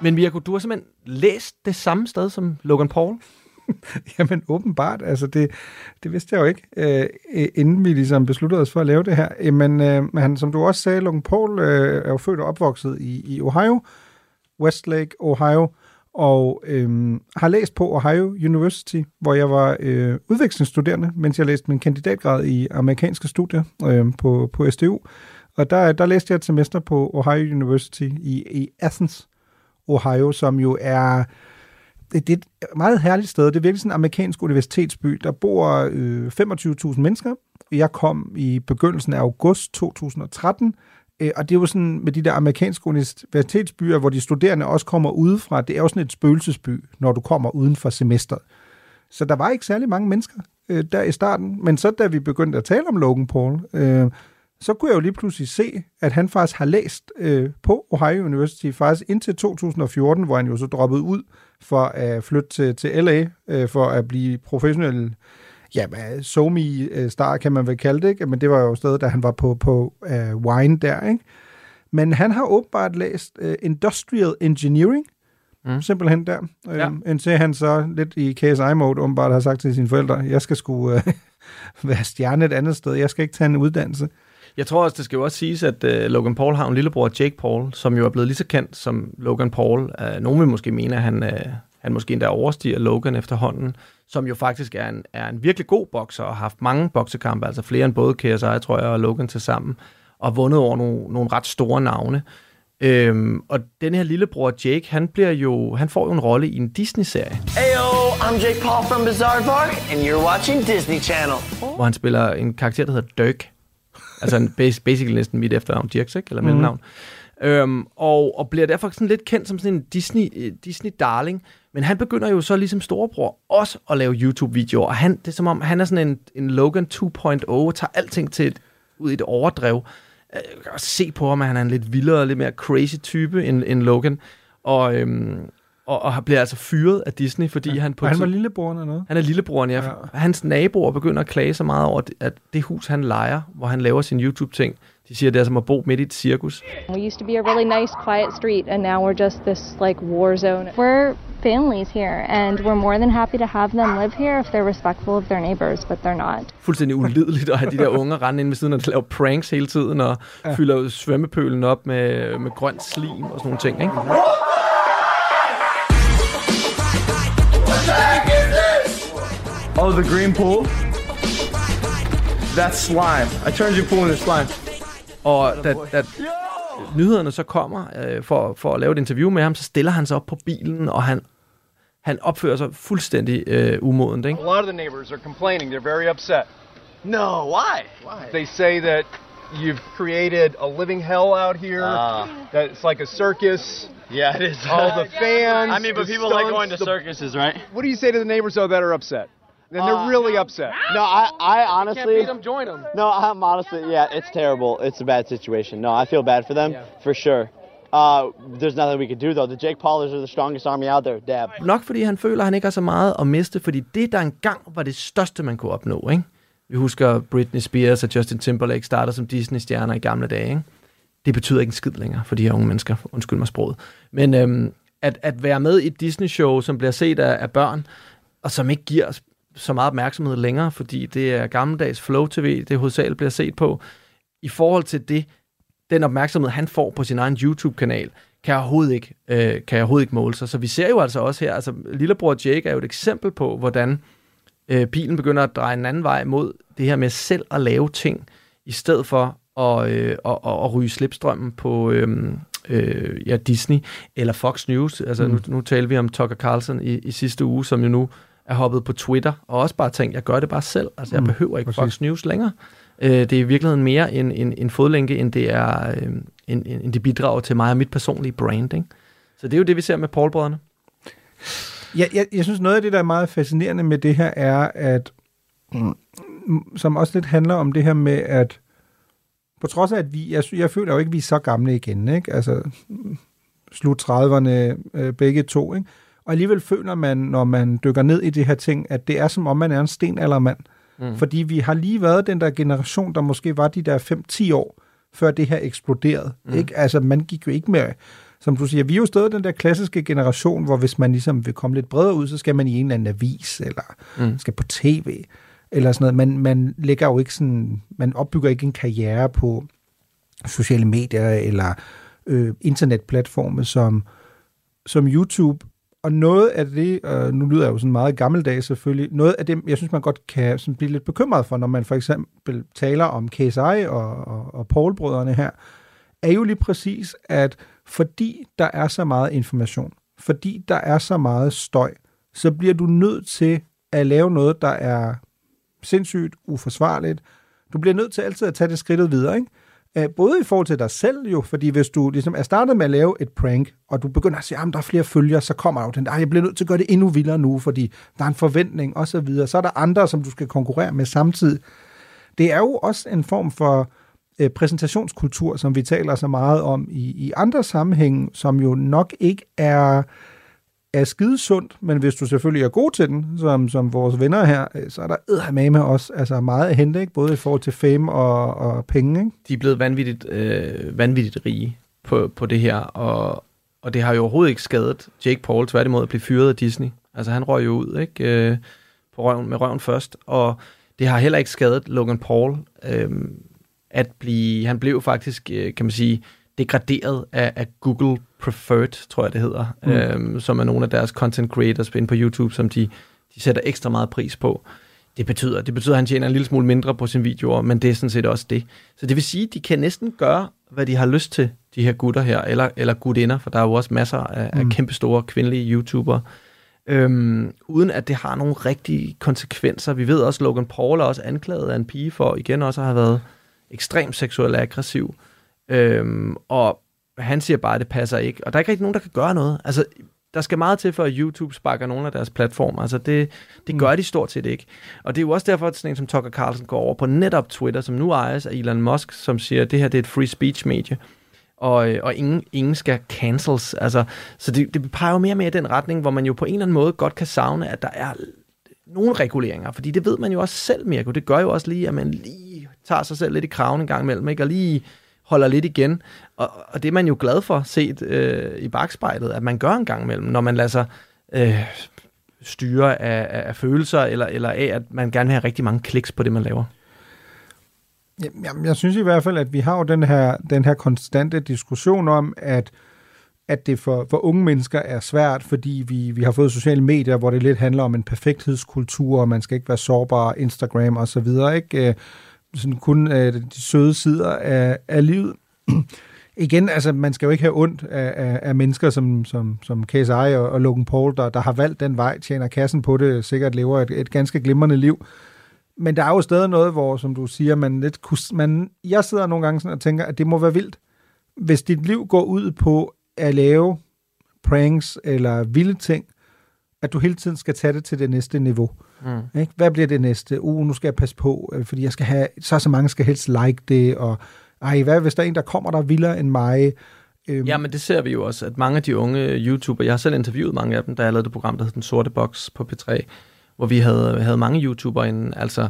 Men Mirko, du har simpelthen læst det samme sted som Logan Paul? Jamen åbenbart, altså det, det vidste jeg jo ikke, øh, inden vi ligesom besluttede os for at lave det her. Jamen, øh, han, som du også sagde, Logan Paul øh, er jo født og opvokset i, i Ohio, Westlake, Ohio, og øh, har læst på Ohio University, hvor jeg var øh, udvekslingsstuderende, mens jeg læste min kandidatgrad i amerikanske studier øh, på, på SDU. Og der, der læste jeg et semester på Ohio University i, i Athens, Ohio, som jo er det, det er et meget herligt sted. Det er virkelig sådan en amerikansk universitetsby. Der bor øh, 25.000 mennesker. Jeg kom i begyndelsen af august 2013, øh, og det er jo sådan med de der amerikanske universitetsbyer, hvor de studerende også kommer udefra. Det er jo sådan et spøgelsesby, når du kommer uden for semesteret. Så der var ikke særlig mange mennesker øh, der i starten, men så da vi begyndte at tale om Logan Paul, øh, så kunne jeg jo lige pludselig se, at han faktisk har læst øh, på Ohio University faktisk indtil 2014, hvor han jo så droppede ud for at flytte til, til LA, øh, for at blive professionel ja, somi øh, star kan man vel kalde det, ikke? men det var jo stedet, da han var på, på uh, Wine der. Ikke? Men han har åbenbart læst uh, Industrial Engineering, mm. simpelthen der, ja. øhm, indtil han så lidt i KSI-mode åbenbart har sagt til sine forældre, jeg skal sgu uh, være stjerne et andet sted, jeg skal ikke tage en uddannelse. Jeg tror også, det skal jo også siges, at uh, Logan Paul har en lillebror, Jake Paul, som jo er blevet lige så kendt som Logan Paul. Uh, nogen vil måske mene, at han, uh, han måske endda overstiger Logan efterhånden, som jo faktisk er en, er en virkelig god bokser og har haft mange boksekampe, altså flere end både KSI, tror jeg, og Logan til sammen, og vundet over nogle, nogle ret store navne. Øhm, og den her lillebror Jake, han bliver jo, han får jo en rolle i en Disney-serie. Heyo, I'm Jake Paul from Bizarre Park, and you're watching Disney Channel. Hvor han spiller en karakter, der hedder Dirk. Altså basically næsten mit efternavn, Dirks, ikke? Eller mellemnavn. Mm. Øhm, og, og bliver derfor sådan lidt kendt som sådan en Disney, Disney-darling. Men han begynder jo så ligesom storebror også at lave YouTube-videoer. Og han, det er som om, han er sådan en, en Logan 2.0 og tager alting til et, ud i et overdrev. Jeg kan se på ham, at han er en lidt vildere, lidt mere crazy type end, end Logan. Og, øhm, og, og bliver altså fyret af Disney, fordi ja. han på Og han var lillebroren eller noget? han er lillebroren, ja. ja. Hans naboer begynder at klage så meget over, at det hus, han leger, hvor han laver sin YouTube-ting, de siger, det er som at bo midt i et cirkus. We used to be a really nice, quiet street, and now we're just this like war zone. We're families here, and we're more than happy to have them live here if they're respectful of their neighbors, but they're not. Fuldstændig ulideligt at have de der unger rende ind ved siden, og lave pranks hele tiden, og Ja. ja. fylder svømmepølen op med, med grønt slim og sådan nogle ting, ikke? Oh, the green pool? That's slime. I turned your pool into slime. Og da, da nyhederne så kommer øh, for, for at lave et interview med ham, så stiller han sig op på bilen, og han, han opfører sig fuldstændig øh, umodent, ikke? A lot of the neighbors are complaining. They're very upset. No, why? Why? They say that you've created a living hell out here. Ah. that it's like a circus. Yeah, it is. All the fans. I mean, but the people like going to circuses, right? What do you say to the neighbors though that are upset? And they're Uh, really upset. No, I, I honestly. beat 'em, join 'em. No, I'm honestly, yeah, it's terrible. It's a bad situation. No, I feel bad for them, for sure. Uh, there's nothing we can do though. The Jake Paulers are the strongest army out there. Dab. Nok fordi han føler, at han ikke har så meget at miste, fordi det, der engang var det største, man kunne opnå, ikke? Vi husker Britney Spears og Justin Timberlake starter som Disney-stjerner i gamle dage, ikke? Det betyder ikke en skid længere for de her unge mennesker, undskyld mig sproget. Men øhm, at, at være med i et Disney-show, som bliver set af, af børn, og som ikke giver så meget opmærksomhed længere, fordi det er gammeldags flow-tv, det hovedsageligt bliver set på, i forhold til det, den opmærksomhed, han får på sin egen YouTube-kanal, kan jeg overhovedet ikke, øh, kan jeg overhovedet ikke måle sig. Så vi ser jo altså også her, altså lillebror Jake er jo et eksempel på, hvordan øh, pilen begynder at dreje en anden vej mod det her med selv at lave ting, i stedet for at, øh, at, at, at ryge slipstrømmen på øh, øh, ja, Disney eller Fox News. Altså mm. nu, nu taler vi om Tucker Carlson i, i sidste uge, som jo nu er hoppet på Twitter, og også bare tænkt, jeg gør det bare selv. Altså jeg Mm, behøver ikke præcis. Fox News længere. Øh, det er i virkeligheden mere en, en, en fodlænke, end det er øh, en, en, en det bidrager til mig og mit personlige branding. Så det er jo det, vi ser med Paul-brødrene. Jeg, jeg, jeg synes, noget af det, der er meget fascinerende med det her, er, at mm, som også lidt handler om det her med, at på trods af, at vi, jeg, jeg føler jo ikke, at vi er så gamle igen, ikke? Altså, slut 30'erne, øh, begge to, ikke? Og alligevel føler man, når man dykker ned i det her ting, at det er som om, man er en stenaldermand. Mm. Fordi vi har lige været den der generation, der måske var de der 5-10 år, før det her eksploderede. Mm. Ikke? Altså, man gik jo ikke mere... Som du siger, vi er jo stadig den der klassiske generation, hvor hvis man ligesom vil komme lidt bredere ud, så skal man i en eller anden avis, eller mm. skal på tv, eller sådan noget. Man, man lægger jo ikke sådan... Man opbygger ikke en karriere på sociale medier, eller øh, internetplatforme som, som YouTube. Og noget af det, øh, nu lyder jeg jo sådan meget gammeldags selvfølgelig, noget af det, jeg synes, man godt kan sådan blive lidt bekymret for, når man for eksempel taler om KSI og, og, og Paul-brødrene her, er jo lige præcis, at fordi der er så meget information, fordi der er så meget støj, så bliver du nødt til at lave noget, der er sindssygt uforsvarligt. Du bliver nødt til altid at tage det skridtet videre, ikke? Øh, Både i forhold til dig selv jo, fordi hvis du ligesom er startet med at lave et prank, og du begynder at sige, at der er flere følgere, så kommer jo den der, jeg bliver nødt til at gøre det endnu vildere nu, fordi der er en forventning og så videre. Så er der andre, som du skal konkurrere med samtidig. Det er jo også en form for øh, præsentationskultur, som vi taler så meget om i, i andre sammenhæng, som jo nok ikke er, er skidesundt, men hvis du selvfølgelig er god til den, som, som vores venner her, øh, så er der eddermame også altså meget at hente, ikke? både i forhold til fame og, og penge. Ikke? de er blevet vanvittigt, øh, vanvittigt rige på, på det her, og, og det har jo overhovedet ikke skadet Jake Paul, tværtimod at blive fyret af Disney. Altså han røg jo ud, ikke? Øh, på røven, med røven først, og det har heller ikke skadet Logan Paul øh, at blive, han blev faktisk, øh, kan man sige, degraderet af, af Google Preferred, tror jeg det hedder, Mm. mm. øh, som er nogle af deres content creators inde på YouTube, som de, de sætter ekstra meget pris på. Det betyder, det betyder, at han tjener en lille smule mindre på sine videoer, men det er sådan set også det. Så det vil sige, at de kan næsten gøre, hvad de har lyst til, de her gutter her, eller, eller gutinder, for der er jo også masser af, mm. af kæmpe store kvindelige YouTubere, øhm, uden at det har nogle rigtige konsekvenser. Vi ved også, at Logan Paul er også anklaget af en pige for, igen også at have været ekstremt seksuelt aggressiv. Øhm, og han siger bare, at det passer ikke. Og der er ikke rigtig nogen, der kan gøre noget. Altså, der skal meget til, for at YouTube sparker nogle af deres platformer. Altså, det, det gør de stort set ikke. Og det er jo også derfor, at sådan en som Tucker Carlson går over på netop Twitter, som nu ejes af Elon Musk, som siger, at det her det er et free speech medie. Og, øh, og ingen, ingen skal cancels. Altså, så det, det peger jo mere og mere i den retning, hvor man jo på en eller anden måde godt kan savne, at der er nogle reguleringer, fordi det ved man jo også selv, Mirko. Det gør jo også lige, at man lige tager sig selv lidt i kraven en gang imellem, ikke? og lige holder lidt igen. Og, og det er man jo glad for, set øh, i bagspejlet, at man gør en gang imellem, når man lader sig øh, styre af, af, følelser, eller, eller af, at man gerne vil have rigtig mange kliks på det, man laver. Jamen, jeg synes i hvert fald, at vi har jo den her, den her konstante diskussion om, at, at det for, for unge mennesker er svært, fordi vi, vi har fået sociale medier, hvor det lidt handler om en perfekthedskultur, og man skal ikke være sårbar, Instagram og så videre, ikke? Øh, sådan kun øh, de søde sider af, af livet. Igen, altså, man skal jo ikke have ondt af, af, af mennesker som, som, som KSI og, og Logan Paul, der, der har valgt den vej, tjener kassen på det, sikkert lever et, et ganske glimrende liv. Men der er jo stadig noget, hvor, som du siger, man lidt kunne, man, jeg sidder nogle gange sådan og tænker, at det må være vildt. Hvis dit liv går ud på at lave pranks eller vilde ting, at du hele tiden skal tage det til det næste niveau. Mm. Ikke? Hvad bliver det næste? Uh, nu skal jeg passe på, øh, fordi jeg skal have, så så mange skal helst like det, og ej, hvad hvis der er en, der kommer, der er vildere end mig? Øhm, Ja, men det ser vi jo også, at mange af de unge YouTubere, jeg har selv interviewet mange af dem, da jeg lavede det program, der hed Den Sorte Boks på P3, hvor vi havde, havde mange YouTubere inden, altså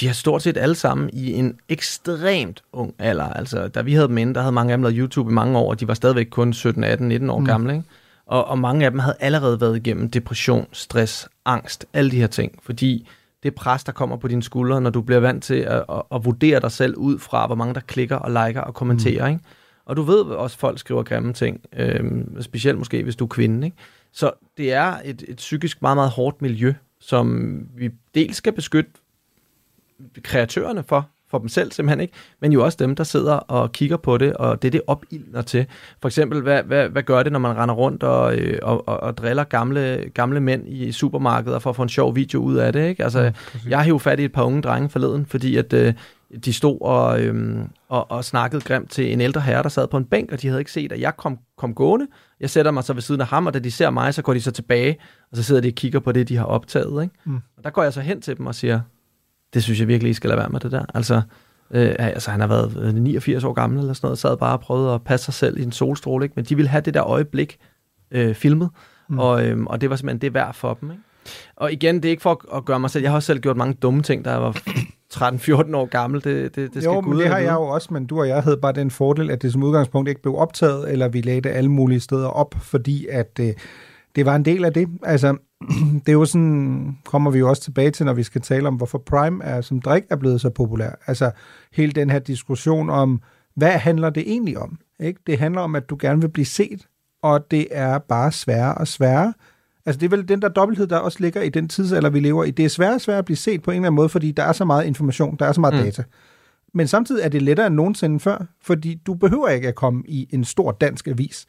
de har stort set alle sammen i en ekstremt ung alder. Altså, da vi havde dem inde, der havde mange af dem lavet YouTube i mange år, og de var stadigvæk kun 17, 18, 19 år mm. gamle. Ikke? Og, og mange af dem havde allerede været igennem depression, stress, angst, alle de her ting. Fordi det pres, der kommer på dine skuldre, når du bliver vant til at, at, at vurdere dig selv ud fra, hvor mange der klikker og liker og kommenterer. Mm. Ikke? Og du ved også, at folk skriver grimme ting, øhm, specielt måske, hvis du er kvinde. Ikke? Så det er et, et psykisk meget, meget hårdt miljø, som vi dels skal beskytte kreatørerne for, for dem selv simpelthen ikke, men jo også dem, der sidder og kigger på det, og det det opildner til. For eksempel, hvad, hvad, hvad gør det, når man render rundt og, øh, og, og, og driller gamle, gamle mænd i supermarkeder for at få en sjov video ud af det, ikke? Altså, Ja, præcis. jeg har jo fat i et par unge drenge forleden, fordi at øh, de stod og, øhm, og, og snakkede grimt til en ældre herre, der sad på en bænk, og de havde ikke set, at jeg kom, kom gående. Jeg sætter mig så ved siden af ham, og da de ser mig, så går de så tilbage, og så sidder de og kigger på det, de har optaget. Ikke? Mm. Og der går jeg så hen til dem og siger, det synes jeg virkelig, I skal lade være med det der. Altså, øh, altså han har været øh, 89 år gammel eller sådan noget, sad bare og prøvede at passe sig selv i en solstråle, ikke? men de ville have det der øjeblik øh, filmet, Mm. og, øhm, og det var simpelthen det værd for dem. Ikke? Og igen, det er ikke for at- gøre mig selv, jeg har også selv gjort mange dumme ting, jeg var 13-14 år gammel, det, det, det skal jo, Gud men det har jeg jo også, men du og jeg havde bare den fordel, at det som udgangspunkt ikke blev optaget, eller vi lagde det alle mulige steder op, fordi at øh, det var en del af det. Altså, det er jo sådan, kommer vi jo også tilbage til, når vi skal tale om, hvorfor Prime er som drik er blevet så populær. Altså, hele den her diskussion om, hvad handler det egentlig om? Ikke? Det handler om, at du gerne vil blive set, og det er bare sværere og sværere. Altså det er vel den der dobbelthed, der også ligger i den tidsalder, vi lever i. Det er sværere og sværere at blive set på en eller anden måde, fordi der er så meget information, der er så meget Mm. data. Men samtidig er det lettere end nogensinde før, fordi du behøver ikke at komme i en stor dansk avis.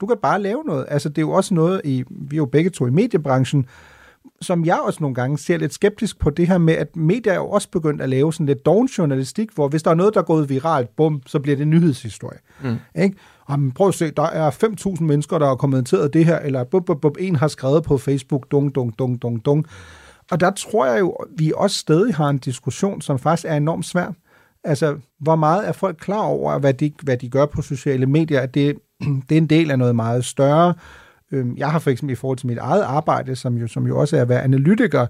Du kan bare lave noget. Altså det er jo også noget, i, vi er jo begge to i mediebranchen, som jeg også nogle gange ser lidt skeptisk på det her med, at medier er jo også begyndt at lave sådan lidt doven journalistik, hvor hvis der er noget, der er gået viralt, bum, så bliver det nyhedshistorie. Mm. Ikke? Og men prøv at se, der er 5.000 mennesker, der har kommenteret det her, eller bum, bum, bum, en har skrevet på Facebook, dung, dung, dung, dung, dung. Og der tror jeg jo, vi også stadig har en diskussion, som faktisk er enormt svær. Altså, hvor meget er folk klar over, hvad de, hvad de gør på sociale medier? At det, det er en del af noget meget større. Øhm, jeg har for eksempel i forhold til mit eget arbejde, som jo, som jo også er at være analytiker,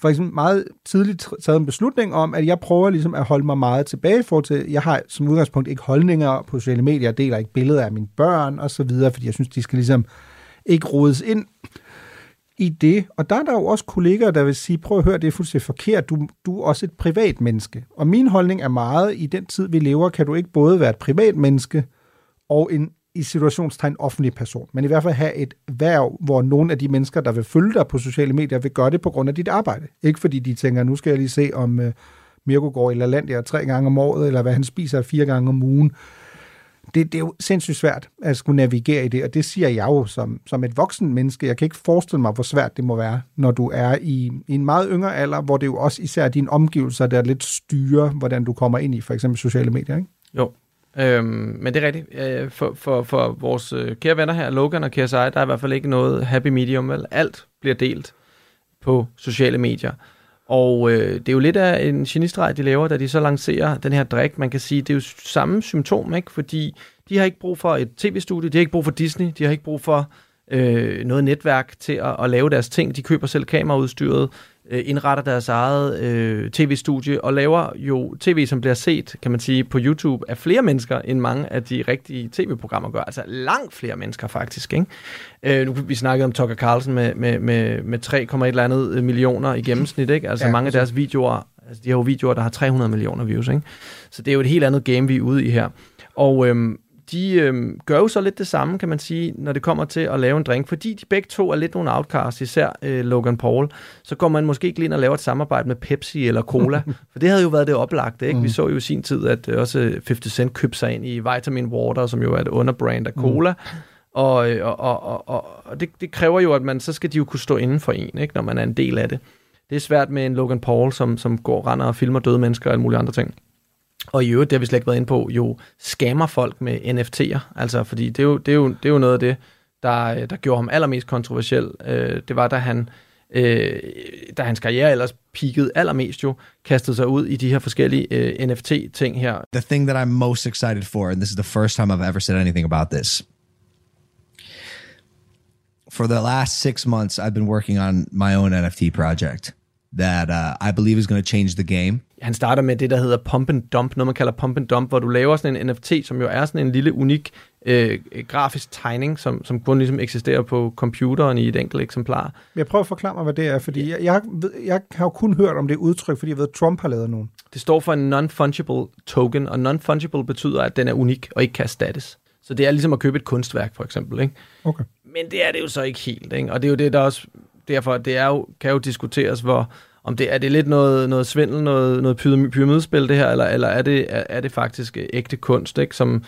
for eksempel meget tidligt taget en beslutning om, at jeg prøver ligesom at holde mig meget tilbage for til, jeg har som udgangspunkt ikke holdninger på sociale medier, jeg deler ikke billeder af mine børn og så videre, fordi jeg synes, de skal ligesom ikke rodes ind i det. Og der er der jo også kolleger, der vil sige, prøv at høre, det er fuldstændig forkert, du, du er også et privat menneske. Og min holdning er meget, i den tid, vi lever, kan du ikke både være et privat menneske og en i situationstegn offentlig person, men i hvert fald have et værv, hvor nogle af de mennesker, der vil følge dig på sociale medier, vil gøre det på grund af dit arbejde. Ikke fordi de tænker, nu skal jeg lige se, om uh, Mirko går i LaLandia tre gange om året, eller hvad han spiser fire gange om ugen. Det, det er jo sindssygt svært at skulle navigere i det, og det siger jeg jo som, som et voksen menneske. Jeg kan ikke forestille mig, hvor svært det må være, når du er i, i en meget yngre alder, hvor det jo også især dine omgivelser, der lidt styrer, hvordan du kommer ind i for eksempel sociale medier. Ikke? Jo, øhm, men det er rigtigt. Øh, For, for, for vores øh, kære venner her, Logan og KSI, der er i hvert fald ikke noget happy medium, vel? Alt bliver delt på sociale medier. Og øh, det er jo lidt af en genistreg, de laver, da de så lancerer den her drik. Man kan sige, det er jo samme symptom, ikke? Fordi de har ikke brug for et tv-studie, de har ikke brug for Disney, de har ikke brug for øh, noget netværk til at, at lave deres ting. De køber selv kameraudstyret, indretter deres eget øh, tv-studie og laver jo tv, som bliver set, kan man sige, på YouTube af flere mennesker, end mange af de rigtige tv-programmer gør. Altså langt flere mennesker faktisk, ikke? Øh, nu, vi snakkede om Tucker Carlson med, med, med, med 3,1 eller andet øh, millioner i gennemsnit, ikke? Altså ja, mange af deres videoer, altså de har jo videoer, der har 300 millioner views, ikke? Så det er jo et helt andet game, vi er ude i her. Og øhm, de øhm, gør jo så lidt det samme, kan man sige, når det kommer til at lave en drink. Fordi de begge to er lidt nogle outcasts, især øh, Logan Paul, så går man måske ikke ind og laver et samarbejde med Pepsi eller Cola. for det havde jo været det oplagte, ikke? Mm. Vi så jo i sin tid, at øh, også 50 Cent købte sig ind i Vitamin Water, som jo er et underbrand af Cola. Mm. Og, øh, og, og, og, og, og det, det kræver jo, at man, så skal de jo kunne stå inden for en, ikke? når man er en del af det. Det er svært med en Logan Paul, som, som går render og filmer døde mennesker og alle mulige andre ting. Og i øvrigt, det har vi slet ikke været inde på, jo scammer folk med NFT'er. Altså, fordi det er jo, det er jo, det er jo noget af det, der, øh, der gjorde ham allermest kontroversiel. Øh, det var, da han, øh, da hans karriere ellers peakede allermest jo, kastede sig ud i de her forskellige øh, NFT-ting her. The thing that I'm most excited for, and this is the first time I've ever said anything about this. For the last six months, I've been working on my own NFT project that uh, I believe is going to change the game. Han starter med det, der hedder pump and dump, noget man kalder pump and dump, hvor du laver sådan en NFT, som jo er sådan en lille unik øh, grafisk tegning, som, som kun ligesom eksisterer på computeren i et enkelt eksemplar. Jeg prøver at forklare mig, hvad det er, fordi jeg, jeg, ved- jeg har jo kun hørt om det udtryk, fordi jeg ved, at Trump har lavet nogen. Det står for en non-fungible token, og non-fungible betyder, at den er unik og ikke kan erstattes. Så det er ligesom at købe et kunstværk, for eksempel. Ikke? Okay. Men det er det jo så ikke helt, ikke? og det er jo det, der også derfor, det er jo, kan jo diskuteres, hvor, om det er det lidt noget, noget svindel, noget, noget pyram- pyramidespil det her, eller, eller er, det, er, er det faktisk øh, ægte kunst, ikke? Som,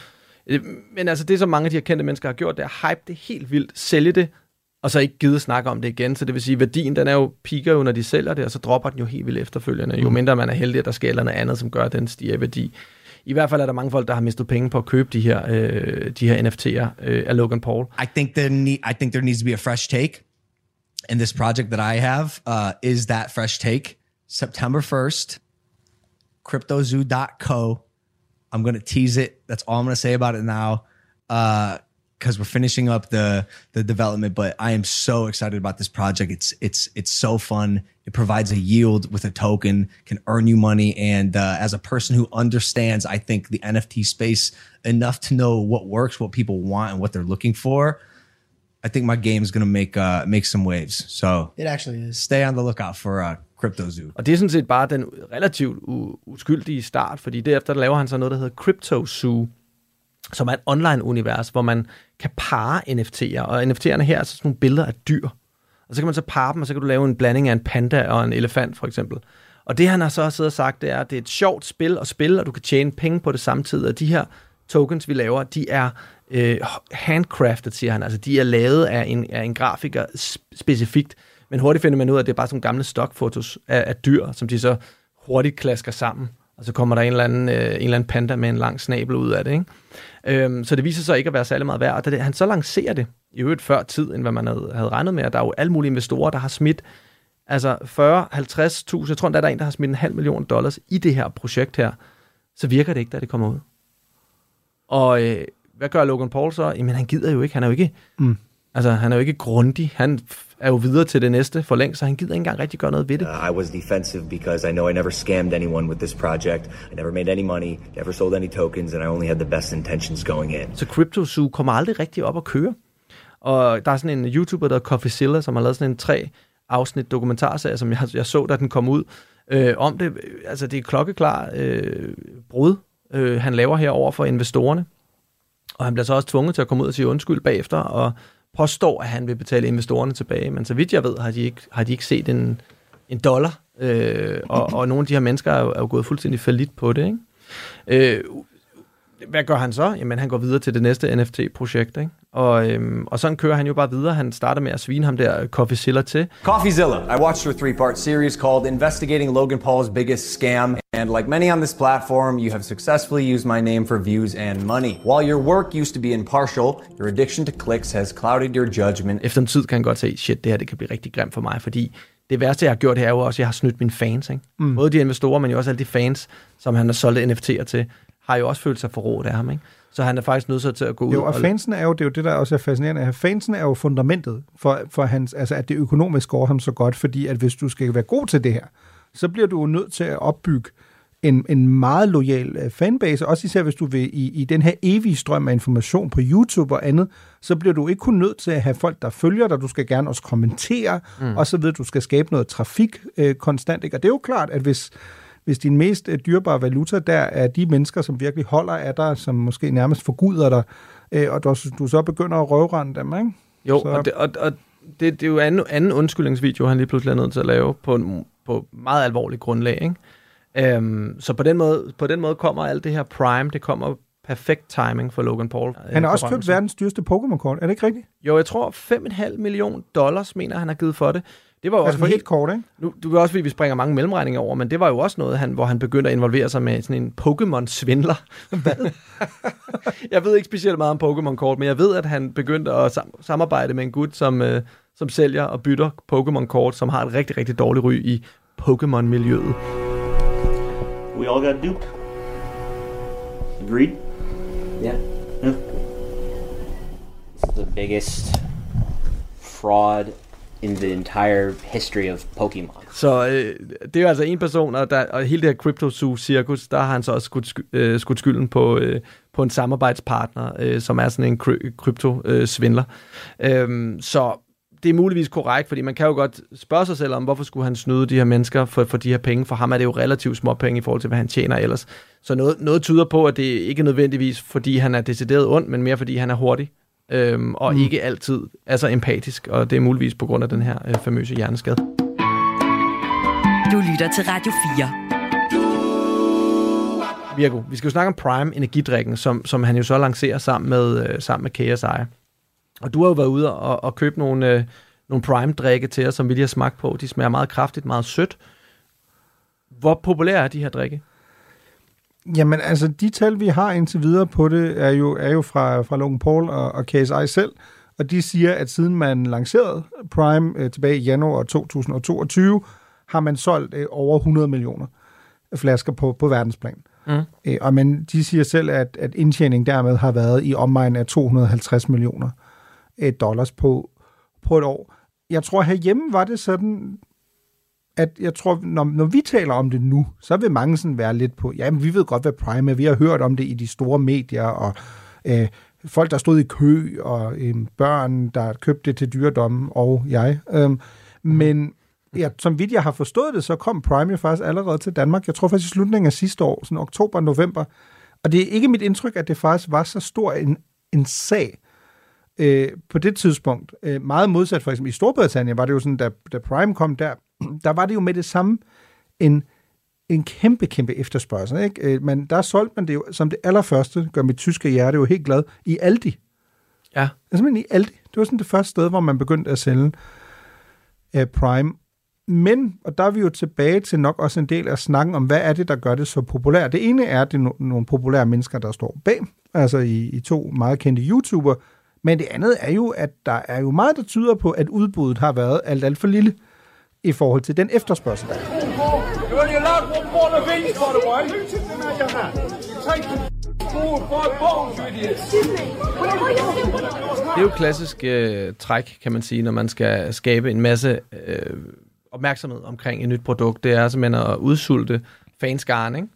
øh, men altså det, som mange af de her kendte mennesker har gjort, det er at hype det helt vildt, sælge det, og så ikke gide snakke om det igen. Så det vil sige, værdien, den er jo piker jo, når de sælger det, og så dropper den jo helt vildt efterfølgende. Jo Mm. mindre man er heldig, at der sker noget andet, som gør, at den stiger i værdi. I hvert fald er der mange folk, der har mistet penge på at købe de her, øh, de her NFT'er øh, af Logan Paul. I think there need, I think there needs to be a fresh take. And this project that I have uh, is that fresh take. September 1st, cryptozoo.co. I'm going to tease it. That's all I'm going to say about it now. because we're finishing up the the development. But I am so excited about this project. It's it's it's so fun. It provides a yield with a token, can earn you money, and uh, as a person who understands, I think the NFT space enough to know what works, what people want, and what they're looking for. I think my game is gonna make uh, make some waves. So It actually is. stay on the lookout for uh, Crypto Zoo. Og det er sådan set bare den relativt u- uskyldige start, fordi derefter laver han så noget, der hedder Crypto Zoo, som er et online-univers, hvor man kan parre NFT'er, og NFT'erne her er så sådan nogle billeder af dyr. Og så kan man så parre dem, og så kan du lave en blanding af en panda og en elefant, for eksempel. Og det han har så siddet og sagt, det er, at det er et sjovt spil at spille, og du kan tjene penge på det samtidig. Og de her tokens, vi laver, de er øh, handcrafted, siger han. Altså, de er lavet af en, af en grafiker specifikt. Men hurtigt finder man ud af, at det er bare sådan nogle gamle stockfotos af, af dyr, som de så hurtigt klasker sammen. Og så kommer der en eller anden, øh, en eller anden panda med en lang snabel ud af det. Ikke? Øhm, så det viser sig ikke at være særlig meget værd. Og da det, han så lancerer det, i øvrigt før tid, end hvad man havde, havde regnet med, og der er jo alle mulige investorer, der har smidt altså 40, 50.000, jeg tror, der er en, der har smidt en halv million dollars i det her projekt her, så virker det ikke, da det kommer ud. Og øh, hvad gør Logan Paul så? Jamen, han gider jo ikke. Han er jo ikke, Mm. altså, han er jo ikke grundig. Han er jo videre til det næste for længst, så han gider ikke engang rigtig gøre noget ved det. Uh, I was defensive because I know I never scammed anyone with this project. I never made any money, never sold any tokens, and I only had the best intentions going in. Så Crypto Zoo kommer aldrig rigtig op at køre. Og der er sådan en YouTuber, der hedder Coffeezilla, som har lavet sådan en tre afsnit dokumentarserie, som jeg, jeg så, da den kom ud, øh, om det. Altså, det er klokkeklar øh, brud, øh, han laver her over for investorerne. Og han bliver så også tvunget til at komme ud og sige undskyld bagefter, og påstår, at han vil betale investorerne tilbage. Men så vidt jeg ved, har de ikke, har de ikke set en, en dollar. Øh, og, og nogle af de her mennesker er jo, er jo gået fuldstændig fallit på det. Ikke? Øh, hvad gør han så? Jamen, han går videre til det næste NFT-projekt, ikke? Og, øhm, og sådan kører han jo bare videre. Han starter med at svine ham der Coffeezilla til. CoffeeZilla. I watched your three part series called Investigating Logan Paul's Biggest Scam, and like many on this platform, you have successfully used my name for views and money. While your work used to be impartial, your addiction to clicks has clouded your judgment. Efter en tid kan han godt se, shit, det her det kan blive rigtig grimt for mig, fordi det værste, jeg har gjort her, er jo også, at jeg har snydt mine fans. Ikke? Mm. Både de investorer, men jo også alle de fans, som han har solgt NFT'er til, har jo også følt sig forrådt af ham. Ikke? Så han er faktisk nødt til at gå ud Jo, og fansen er jo, det er jo det, der også er fascinerende. Fansen er jo fundamentet for, for hans, altså at det økonomisk går ham så godt, fordi at hvis du skal være god til det her, så bliver du jo nødt til at opbygge en, en meget lojal øh, fanbase, også især hvis du vil i, i den her evige strøm af information på YouTube og andet, så bliver du ikke kun nødt til at have folk, der følger dig, du skal gerne også kommentere, Mm. mm. og så ved du, skal skabe noget trafik øh, konstant. Ikke? Og det er jo klart, at hvis, hvis din mest øh, dyrebare valuta der er de mennesker, som virkelig holder af dig, som måske nærmest forguder dig, øh, og du, du så begynder at røvrende dem, ikke? Jo, så, og, det, og, og det, det er jo anden, anden undskyldningsvideo, han lige pludselig er nødt til at lave på, en, på meget alvorligt grundlag. Ikke? Øhm, så på den, måde, på den måde kommer alt det her Prime, det kommer perfekt timing for Logan Paul. han har Øh, også købt verdens dyreste Pokémon-kort, er det ikke rigtigt? Jo, jeg tror 5,5 million dollars, mener han har givet for det. Det var jo Altså også for et kort, ikke? Nu, du kan også fordi, vi springer mange mellemregninger over, men det var jo også noget, han, hvor han begyndte at involvere sig med sådan en Pokémon-svindler. Hvad? jeg ved ikke specielt meget om Pokémon-kort, men jeg ved, at han begyndte at sam- samarbejde med en gut, som, øh, som sælger og bytter Pokémon-kort, som har et rigtig, rigtig dårligt ry i Pokémon-miljøet. We all got duped. Agreed? Yeah. Yeah. It's the biggest fraud in the entire history of Pokemon. Så øh, det er jo altså en person, og, der, og hele det her Crypto Zoo cirkus, der har han så også skudt, sky, øh, skudt skylden på, øh, på en samarbejdspartner, øh, som er sådan en kry, krypto-svindler. Øhm, så det er muligvis korrekt, fordi man kan jo godt spørge sig selv om, hvorfor skulle han snyde de her mennesker for, for de her penge? For ham er det jo relativt små penge i forhold til, hvad han tjener ellers. Så noget, noget tyder på, at det ikke er nødvendigvis, fordi han er decideret ond, men mere fordi han er hurtig øhm, og Mm. ikke altid er så empatisk, og det er muligvis på grund af den her øh, famøse hjerneskade. Du lytter til Radio 4. Virgo, vi skal jo snakke om Prime energidrikken, som, som han jo så lancerer sammen med, øh, sammen med KSI. Og du har jo været ude og, og købe nogle, øh, nogle Prime-drikke til os, som vi lige har smagt på. De smager meget kraftigt, meget sødt. Hvor populære er de her drikke? Jamen altså, de tal, vi har indtil videre på det, er jo, er jo fra, fra Logan Paul og, og KSI selv, og de siger, at siden man lancerede Prime øh, tilbage i januar 2022, har man solgt øh, over 100 millioner flasker på, på verdensplan. Mm. Øh, og men de siger selv, at, at indtjening dermed har været i omegn af 250 millioner øh, dollars på, på et år. Jeg tror, herhjemme var det sådan, at jeg tror, når, når vi taler om det nu, så vil mange sådan være lidt på, jamen vi ved godt, hvad Prime er, vi har hørt om det i de store medier, og øh, folk, der stod i kø, og øh, børn, der købte det til dyredommen, og jeg. Øh, men ja, som vidt jeg har forstået det, så kom Prime jo faktisk allerede til Danmark. Jeg tror faktisk i slutningen af sidste år, sådan oktober, november. Og det er ikke mit indtryk, at det faktisk var så stor en, en sag øh, på det tidspunkt. Øh, meget modsat for eksempel i Storbritannien var det jo sådan, da, da Prime kom der, der var det jo med det samme en, en kæmpe, kæmpe efterspørgsel. Ikke? Øh, men der solgte man det jo som det allerførste, gør mit tyske hjerte jo helt glad, i Aldi. Ja. Simpelthen i Aldi. Det var sådan det første sted, hvor man begyndte at sælge øh, Prime. Men, og der er vi jo tilbage til nok også en del af snakken om, hvad er det, der gør det så populært. Det ene er, at det er no- nogle populære mennesker, der står bag, altså i, i to meget kendte YouTuber. Men det andet er jo, at der er jo meget, der tyder på, at udbuddet har været alt, alt for lille i forhold til den efterspørgsel, der er. Det er jo klassisk øh, træk, kan man sige, når man skal skabe en masse øh, opmærksomhed omkring et nyt produkt. Det er simpelthen at udsulte fanskaren, ikke?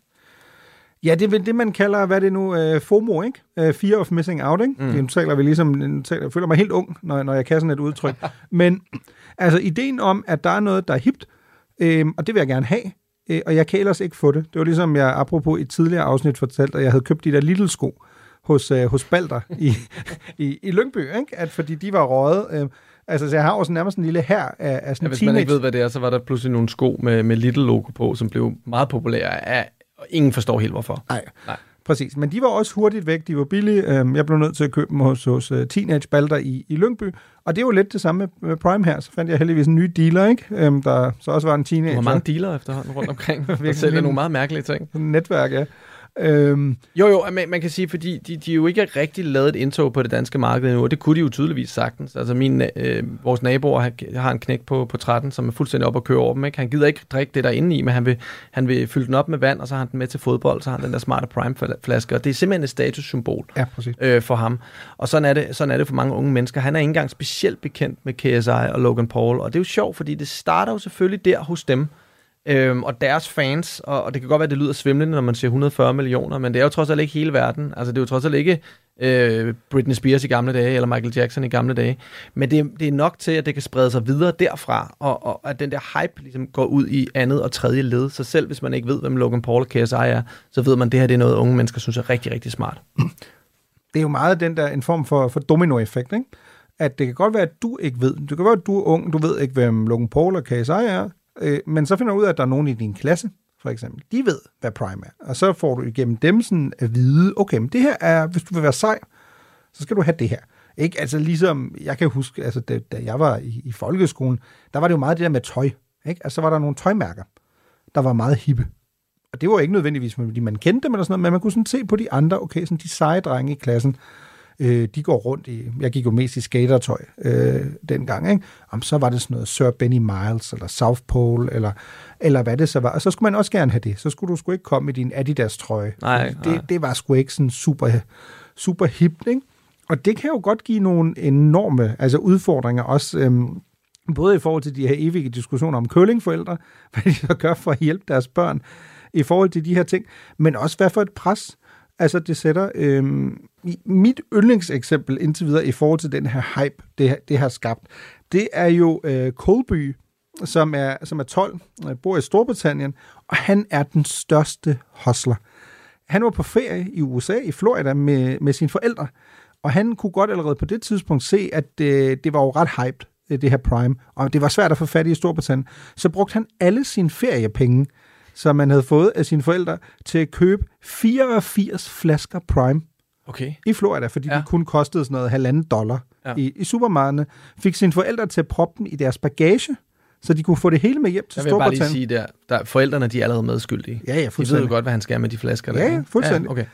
Ja, det er vel det, man kalder, hvad er det nu, øh, FOMO, ikke? Øh, Fear of Missing Out, ikke? Mm. Nu taler vi ligesom, nu taler, jeg føler mig helt ung, når, når jeg kan sådan et udtryk. Men altså, ideen om, at der er noget, der er hipt, øh, og det vil jeg gerne have, øh, og jeg kan ellers ikke få det. Det var ligesom, jeg apropos i et tidligere afsnit fortalte, at jeg havde købt de der lille sko hos, øh, hos Balder i, i, i Lyngby, ikke? At fordi de var røget. Øh, altså, så jeg har sådan nærmest en lille her af, af sådan Ja, hvis teenage... man ikke ved, hvad det er, så var der pludselig nogle sko med, med Little-logo på, som blev meget populære af, og ingen forstår helt hvorfor. Nej. Nej. Præcis, men de var også hurtigt væk, de var billige. Øhm, Jeg blev nødt til at købe dem hos, hos uh, Teenage Balder i, i Lyngby, og det er jo lidt det samme med, med Prime her. Så fandt jeg heldigvis en ny dealer, ikke? Øhm, der så også var en teenager. Du har mange dealer efterhånden rundt omkring, der sælger nogle meget mærkelige ting. Netværk, ja. Øhm, Jo, jo, man, man kan sige, fordi de, de jo ikke har rigtig lavet et indtog på det danske marked endnu, og det kunne de jo tydeligvis sagtens. Altså min, øh, vores naboer har, har en knæk på, på 13, som er fuldstændig op at køre over dem. Ikke? Han gider ikke drikke det der inde i, men han vil, han vil fylde den op med vand, og så har han den med til fodbold, så har han den der smarte Prime-flaske, og det er simpelthen et statussymbol ja, præcis. øh, for ham. Og sådan er, det, sådan er det for mange unge mennesker. Han er ikke engang specielt bekendt med KSI og Logan Paul, og det er jo sjovt, fordi det starter jo selvfølgelig der hos dem, øhm, og deres fans, og, og det kan godt være, at det lyder svimlende, når man siger 140 millioner, men det er jo trods alt ikke hele verden. Altså, det er jo trods alt ikke øh, Britney Spears i gamle dage, eller Michael Jackson i gamle dage. Men det, det er nok til, at det kan sprede sig videre derfra, og, og at den der hype ligesom går ud i andet og tredje led. Så selv hvis man ikke ved, hvem Logan Paul og KSI er, så ved man, at det her det er noget, unge mennesker synes er rigtig, rigtig smart. det er jo meget den der en form for, for dominoeffekt, ikke? At det kan godt være, at du ikke ved. Det kan være, at du er ung, du ved ikke, hvem Logan Paul og KSI er, øh, men så finder du ud af, at der er nogen i din klasse, for eksempel. De ved, hvad Prime er. Og så får du igennem dem sådan at vide, okay, men det her er, hvis du vil være sej, så skal du have det her. Ikke? Altså ligesom, jeg kan huske, altså, da, da jeg var i, i folkeskolen, der var det jo meget det der med tøj. Ikke? Altså, var der nogle tøjmærker, der var meget hippe. Og det var ikke nødvendigvis, fordi man kendte dem eller sådan noget, men man kunne sådan se på de andre, okay, sådan de seje drenge i klassen, øh, de går rundt i, jeg gik jo mest i skatertøj øh, dengang, ikke? Om så var det sådan noget Sir Benny Miles, eller South Pole, eller, eller hvad det så var. Og så skulle man også gerne have det. Så skulle du sgu ikke komme i din Adidas-trøje. Nej, det, nej. det var sgu ikke sådan super, super hipt, ikke? Og det kan jo godt give nogle enorme altså udfordringer også, øhm, både i forhold til de her evige diskussioner om køllingforældre, hvad de så gør for at hjælpe deres børn, i forhold til de her ting, men også hvad for et pres, altså det sætter Øh, mit yndlingseksempel indtil videre i forhold til den her hype, det, det har skabt, det er jo øh, Colby, som er, som er 12, øh, bor i Storbritannien, og han er den største hostler. Han var på ferie i USA, i Florida, med, med sine forældre, Og han kunne godt allerede på det tidspunkt se, at øh, det var jo ret hyped, øh, det her Prime, og det var svært at få fat i i Storbritannien. Så brugte han alle sine feriepenge, som man havde fået af sine forældre, til at købe 84 flasker Prime Okay. i Florida, fordi ja. de kun kostede sådan noget halvanden dollar ja. i, i supermarkederne. Fik sine forældre til at proppe dem i deres bagage, så de kunne få det hele med hjem til Jeg vil bare lige Storbritannien. sige, der, der, forældrene de er allerede medskyldige. Ja, ja, De ved fuldstændig. jo godt, hvad han skal med de flasker. Ja, der, ja, ikke? fuldstændig. Ja, okay.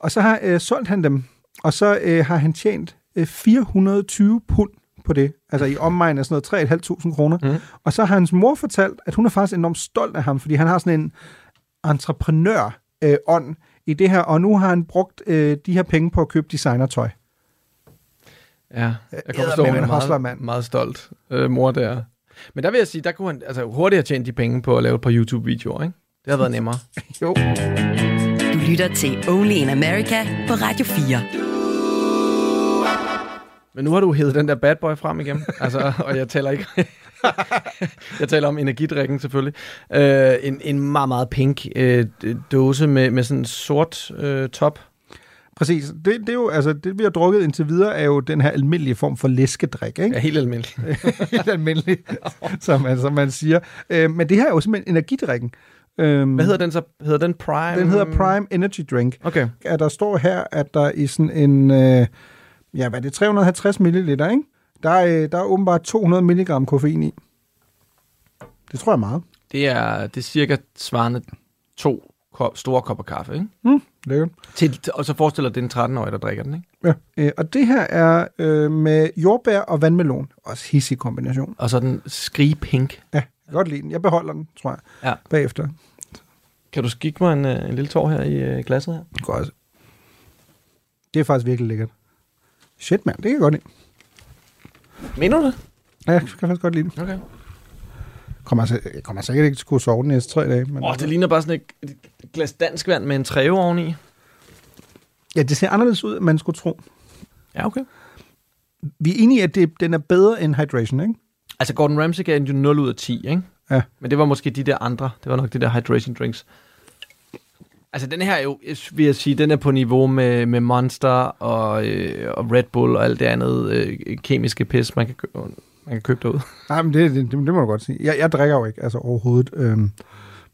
Og så har øh, solgt han dem, og så øh, har han tjent øh, 420 pund på det, altså i omegn af sådan noget 3.500 kroner. Mm. Og så har hans mor fortalt, at hun er faktisk enormt stolt af ham, fordi han har sådan en entreprenør-ånd øh, ånd i det her, og nu har han brugt øh, de her penge på at købe designertøj. Ja, jeg kan Eddermame forstå, han er meget, mand. meget stolt øh, mor der. Men der vil jeg sige, der kunne han altså, hurtigt have tjent de penge på at lave et par YouTube-videoer, ikke? Det har været nemmere. jo. Du lytter til Only in America på Radio 4. Men nu har du hævet den der bad boy frem igen, altså, og jeg taler ikke... jeg taler om energidrikken selvfølgelig. Øh, en, en meget, meget pink øh, dåse med, med sådan en sort øh, top. Præcis. Det, det, er jo, altså, det, vi har drukket indtil videre, er jo den her almindelige form for læskedrik, ikke? Ja, helt almindelig. helt almindelig, som, man, som man siger. Øh, men det her er jo simpelthen energidrikken. Øhm, Hvad hedder den så? Hedder den Prime? Den hedder Prime Energy Drink. Okay. At der står her, at der i sådan en, øh, ja, hvad er det, 350 ml, ikke? Der er, øh, der er åbenbart 200 mg koffein i. Det tror jeg er meget. Det er, det er cirka svarende to kop, store kopper kaffe, ikke? Mm, lækkert. Til, og så forestiller det en 13-årig, der drikker den, ikke? Ja. Øh, og det her er øh, med jordbær og vandmelon. Også hissig kombination. Og så den skrigpink. Ja, jeg kan godt lide den. Jeg beholder den, tror jeg, Ja. bagefter. Kan du skikke mig en, øh, en lille tår her i øh, glasset her? Godt. Det er faktisk virkelig lækkert. Shit, mand. Det kan jeg godt lide. Mener du det? Ja, jeg kan faktisk godt lide den. Okay. Kommer, altså, jeg kommer sikkert ikke til at kunne sove de næste tre dage. Men Åh, oh, det ligner bare sådan et, et glas dansk vand med en træve oveni. Ja, det ser anderledes ud, end man skulle tro. Ja, okay. Vi er enige i, at det, den er bedre end Hydration, ikke? Altså, Gordon Ramsay gav den jo 0 ud af 10, ikke? Ja. Men det var måske de der andre. Det var nok de der hydration drinks. Altså, den her er jo, vil jeg sige, den er på niveau med, med Monster og, øh, og Red Bull og alt det andet øh, kemiske pis, man kan, kø- man kan købe derude. Nej, men det, det, det, det må du godt sige. Jeg, jeg drikker jo ikke, altså overhovedet. Øhm,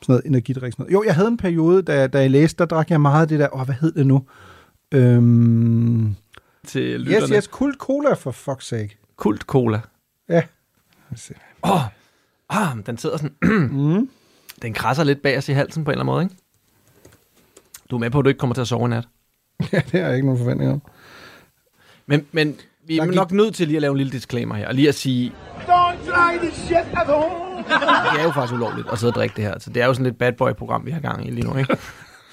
sådan noget energidrik. Sådan noget. Jo, jeg havde en periode, da, da jeg læste, der drak jeg meget af det der, åh, hvad hed det nu? Øhm, Til lytterne. yes, yes, Kult Cola for fuck's sake. Kult Cola. Ja. Åh, oh, ah, den sidder sådan... mm. Den krasser lidt bag os i halsen på en eller anden måde, ikke? Du er med på, at du ikke kommer til at sove i nat. ja, det har jeg ikke nogen forventning om. Men, men vi er gik- nok nødt til lige at lave en lille disclaimer her, og lige at sige, Don't try this shit at home. det er jo faktisk ulovligt at sidde og drikke det her. Så det er jo sådan lidt bad boy-program, vi har gang i lige nu, ikke?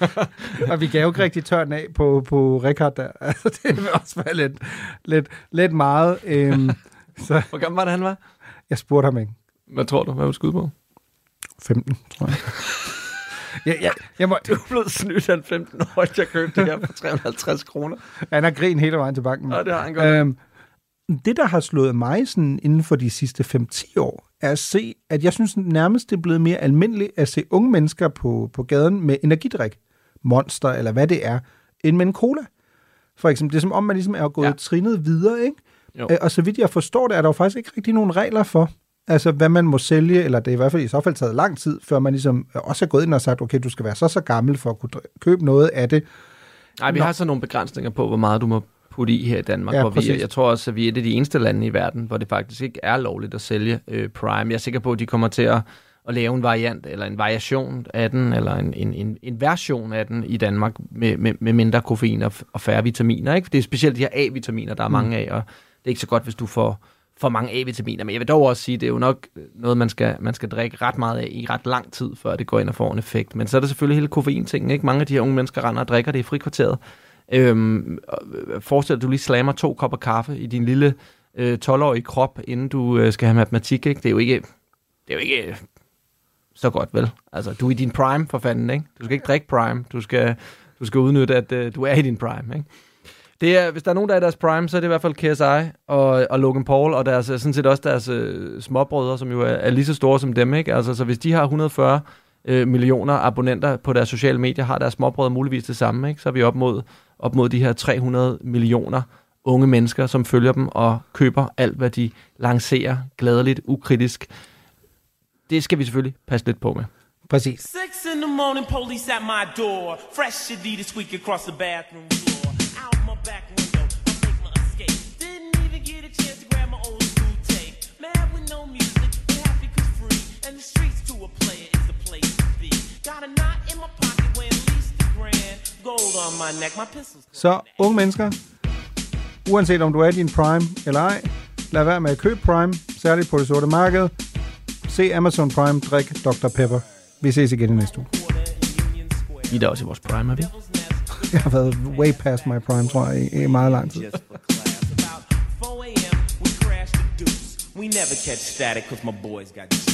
Og vi gav jo ikke rigtig tørn af på, på Richard der. Altså, det vil også være lidt, lidt, lidt meget. Øhm, så Hvor gammel var det, han var? jeg spurgte ham ikke. Hvad tror du? Hvad var du skud på? 15, tror jeg. Ja, ja, jeg må, Du er blevet snydt af en 15 år, jeg købte det her for 350 kroner. han har grin hele vejen til banken. Ja, det har han godt. Øhm, det, der har slået mig sådan inden for de sidste 5-10 år, er at se, at jeg synes nærmest, det er blevet mere almindeligt at se unge mennesker på, på gaden med energidrik, monster eller hvad det er, end med en cola. For eksempel, det er som om, man ligesom er gået Ja. ja. trinet videre, ikke? Jo. Øh, Og så vidt jeg forstår det, er der jo faktisk ikke rigtig nogen regler for, altså hvad man må sælge, eller det er i hvert fald i så fald taget lang tid, før man ligesom også er gået ind og sagt, okay, du skal være så så gammel for at kunne købe noget af det. Nej, vi Nå. har så nogle begrænsninger på, hvor meget du må putte i her i Danmark. Ja, hvor vi, jeg tror også, at vi er et af de eneste lande i verden, hvor det faktisk ikke er lovligt at sælge øh, Prime. Jeg er sikker på, at de kommer til at, at lave en variant, eller en variation af den, eller en, en, en, en version af den i Danmark, med, med, med mindre koffein og, og færre vitaminer. Ikke? For det er specielt de her A-vitaminer, der er Mm. mange af, og det er ikke så godt, hvis du får for mange A-vitaminer. Men jeg vil dog også sige, at det er jo nok øh, noget, man skal, man skal drikke ret meget af i ret lang tid, før det går ind og får en effekt. Men så er der selvfølgelig hele koffein-tingen. Ikke? Mange af de her unge mennesker render og drikker det i frikvarteret. Øhm, øh, forestil dig, at du lige slammer to kopper kaffe i din lille øh, 12-årige krop, inden du øh, skal have matematik. Ikke? Det er jo ikke, det er jo ikke øh, så godt, vel? Altså, du er i din prime, for fanden, ikke? Du skal ikke drikke prime. Du skal, du skal udnytte, at øh, du er i din prime, ikke? Det er, hvis der er nogen, der er i deres prime, så er det i hvert fald KSI og, og Logan Paul, og deres, øh, sådan set også deres øh, småbrødre, som jo er, er lige så store som dem, ikke? Altså, så hvis de har 140 øh, millioner abonnenter på deres sociale medier, har deres småbrødre muligvis det samme, ikke? Så er vi op mod, op mod de her 300 millioner unge mennesker, som følger dem og køber alt, hvad de lancerer gladeligt, ukritisk. Det skal vi selvfølgelig passe lidt på med. Præcis. Six in the morning, police at my door. Fresh Adidas squeak across the bathroom Så unge mennesker, uanset om du er i din prime eller ej, lad være med at købe prime, særligt på det sorte marked. Se Amazon Prime, drik Dr. Pepper. Vi ses igen i næste uge. I er da også i vores prime, er vi? Jeg har været way past my prime, tror jeg, i, i meget lang tid. 4 a.m., we crash the deuce. We never catch static cause my boys got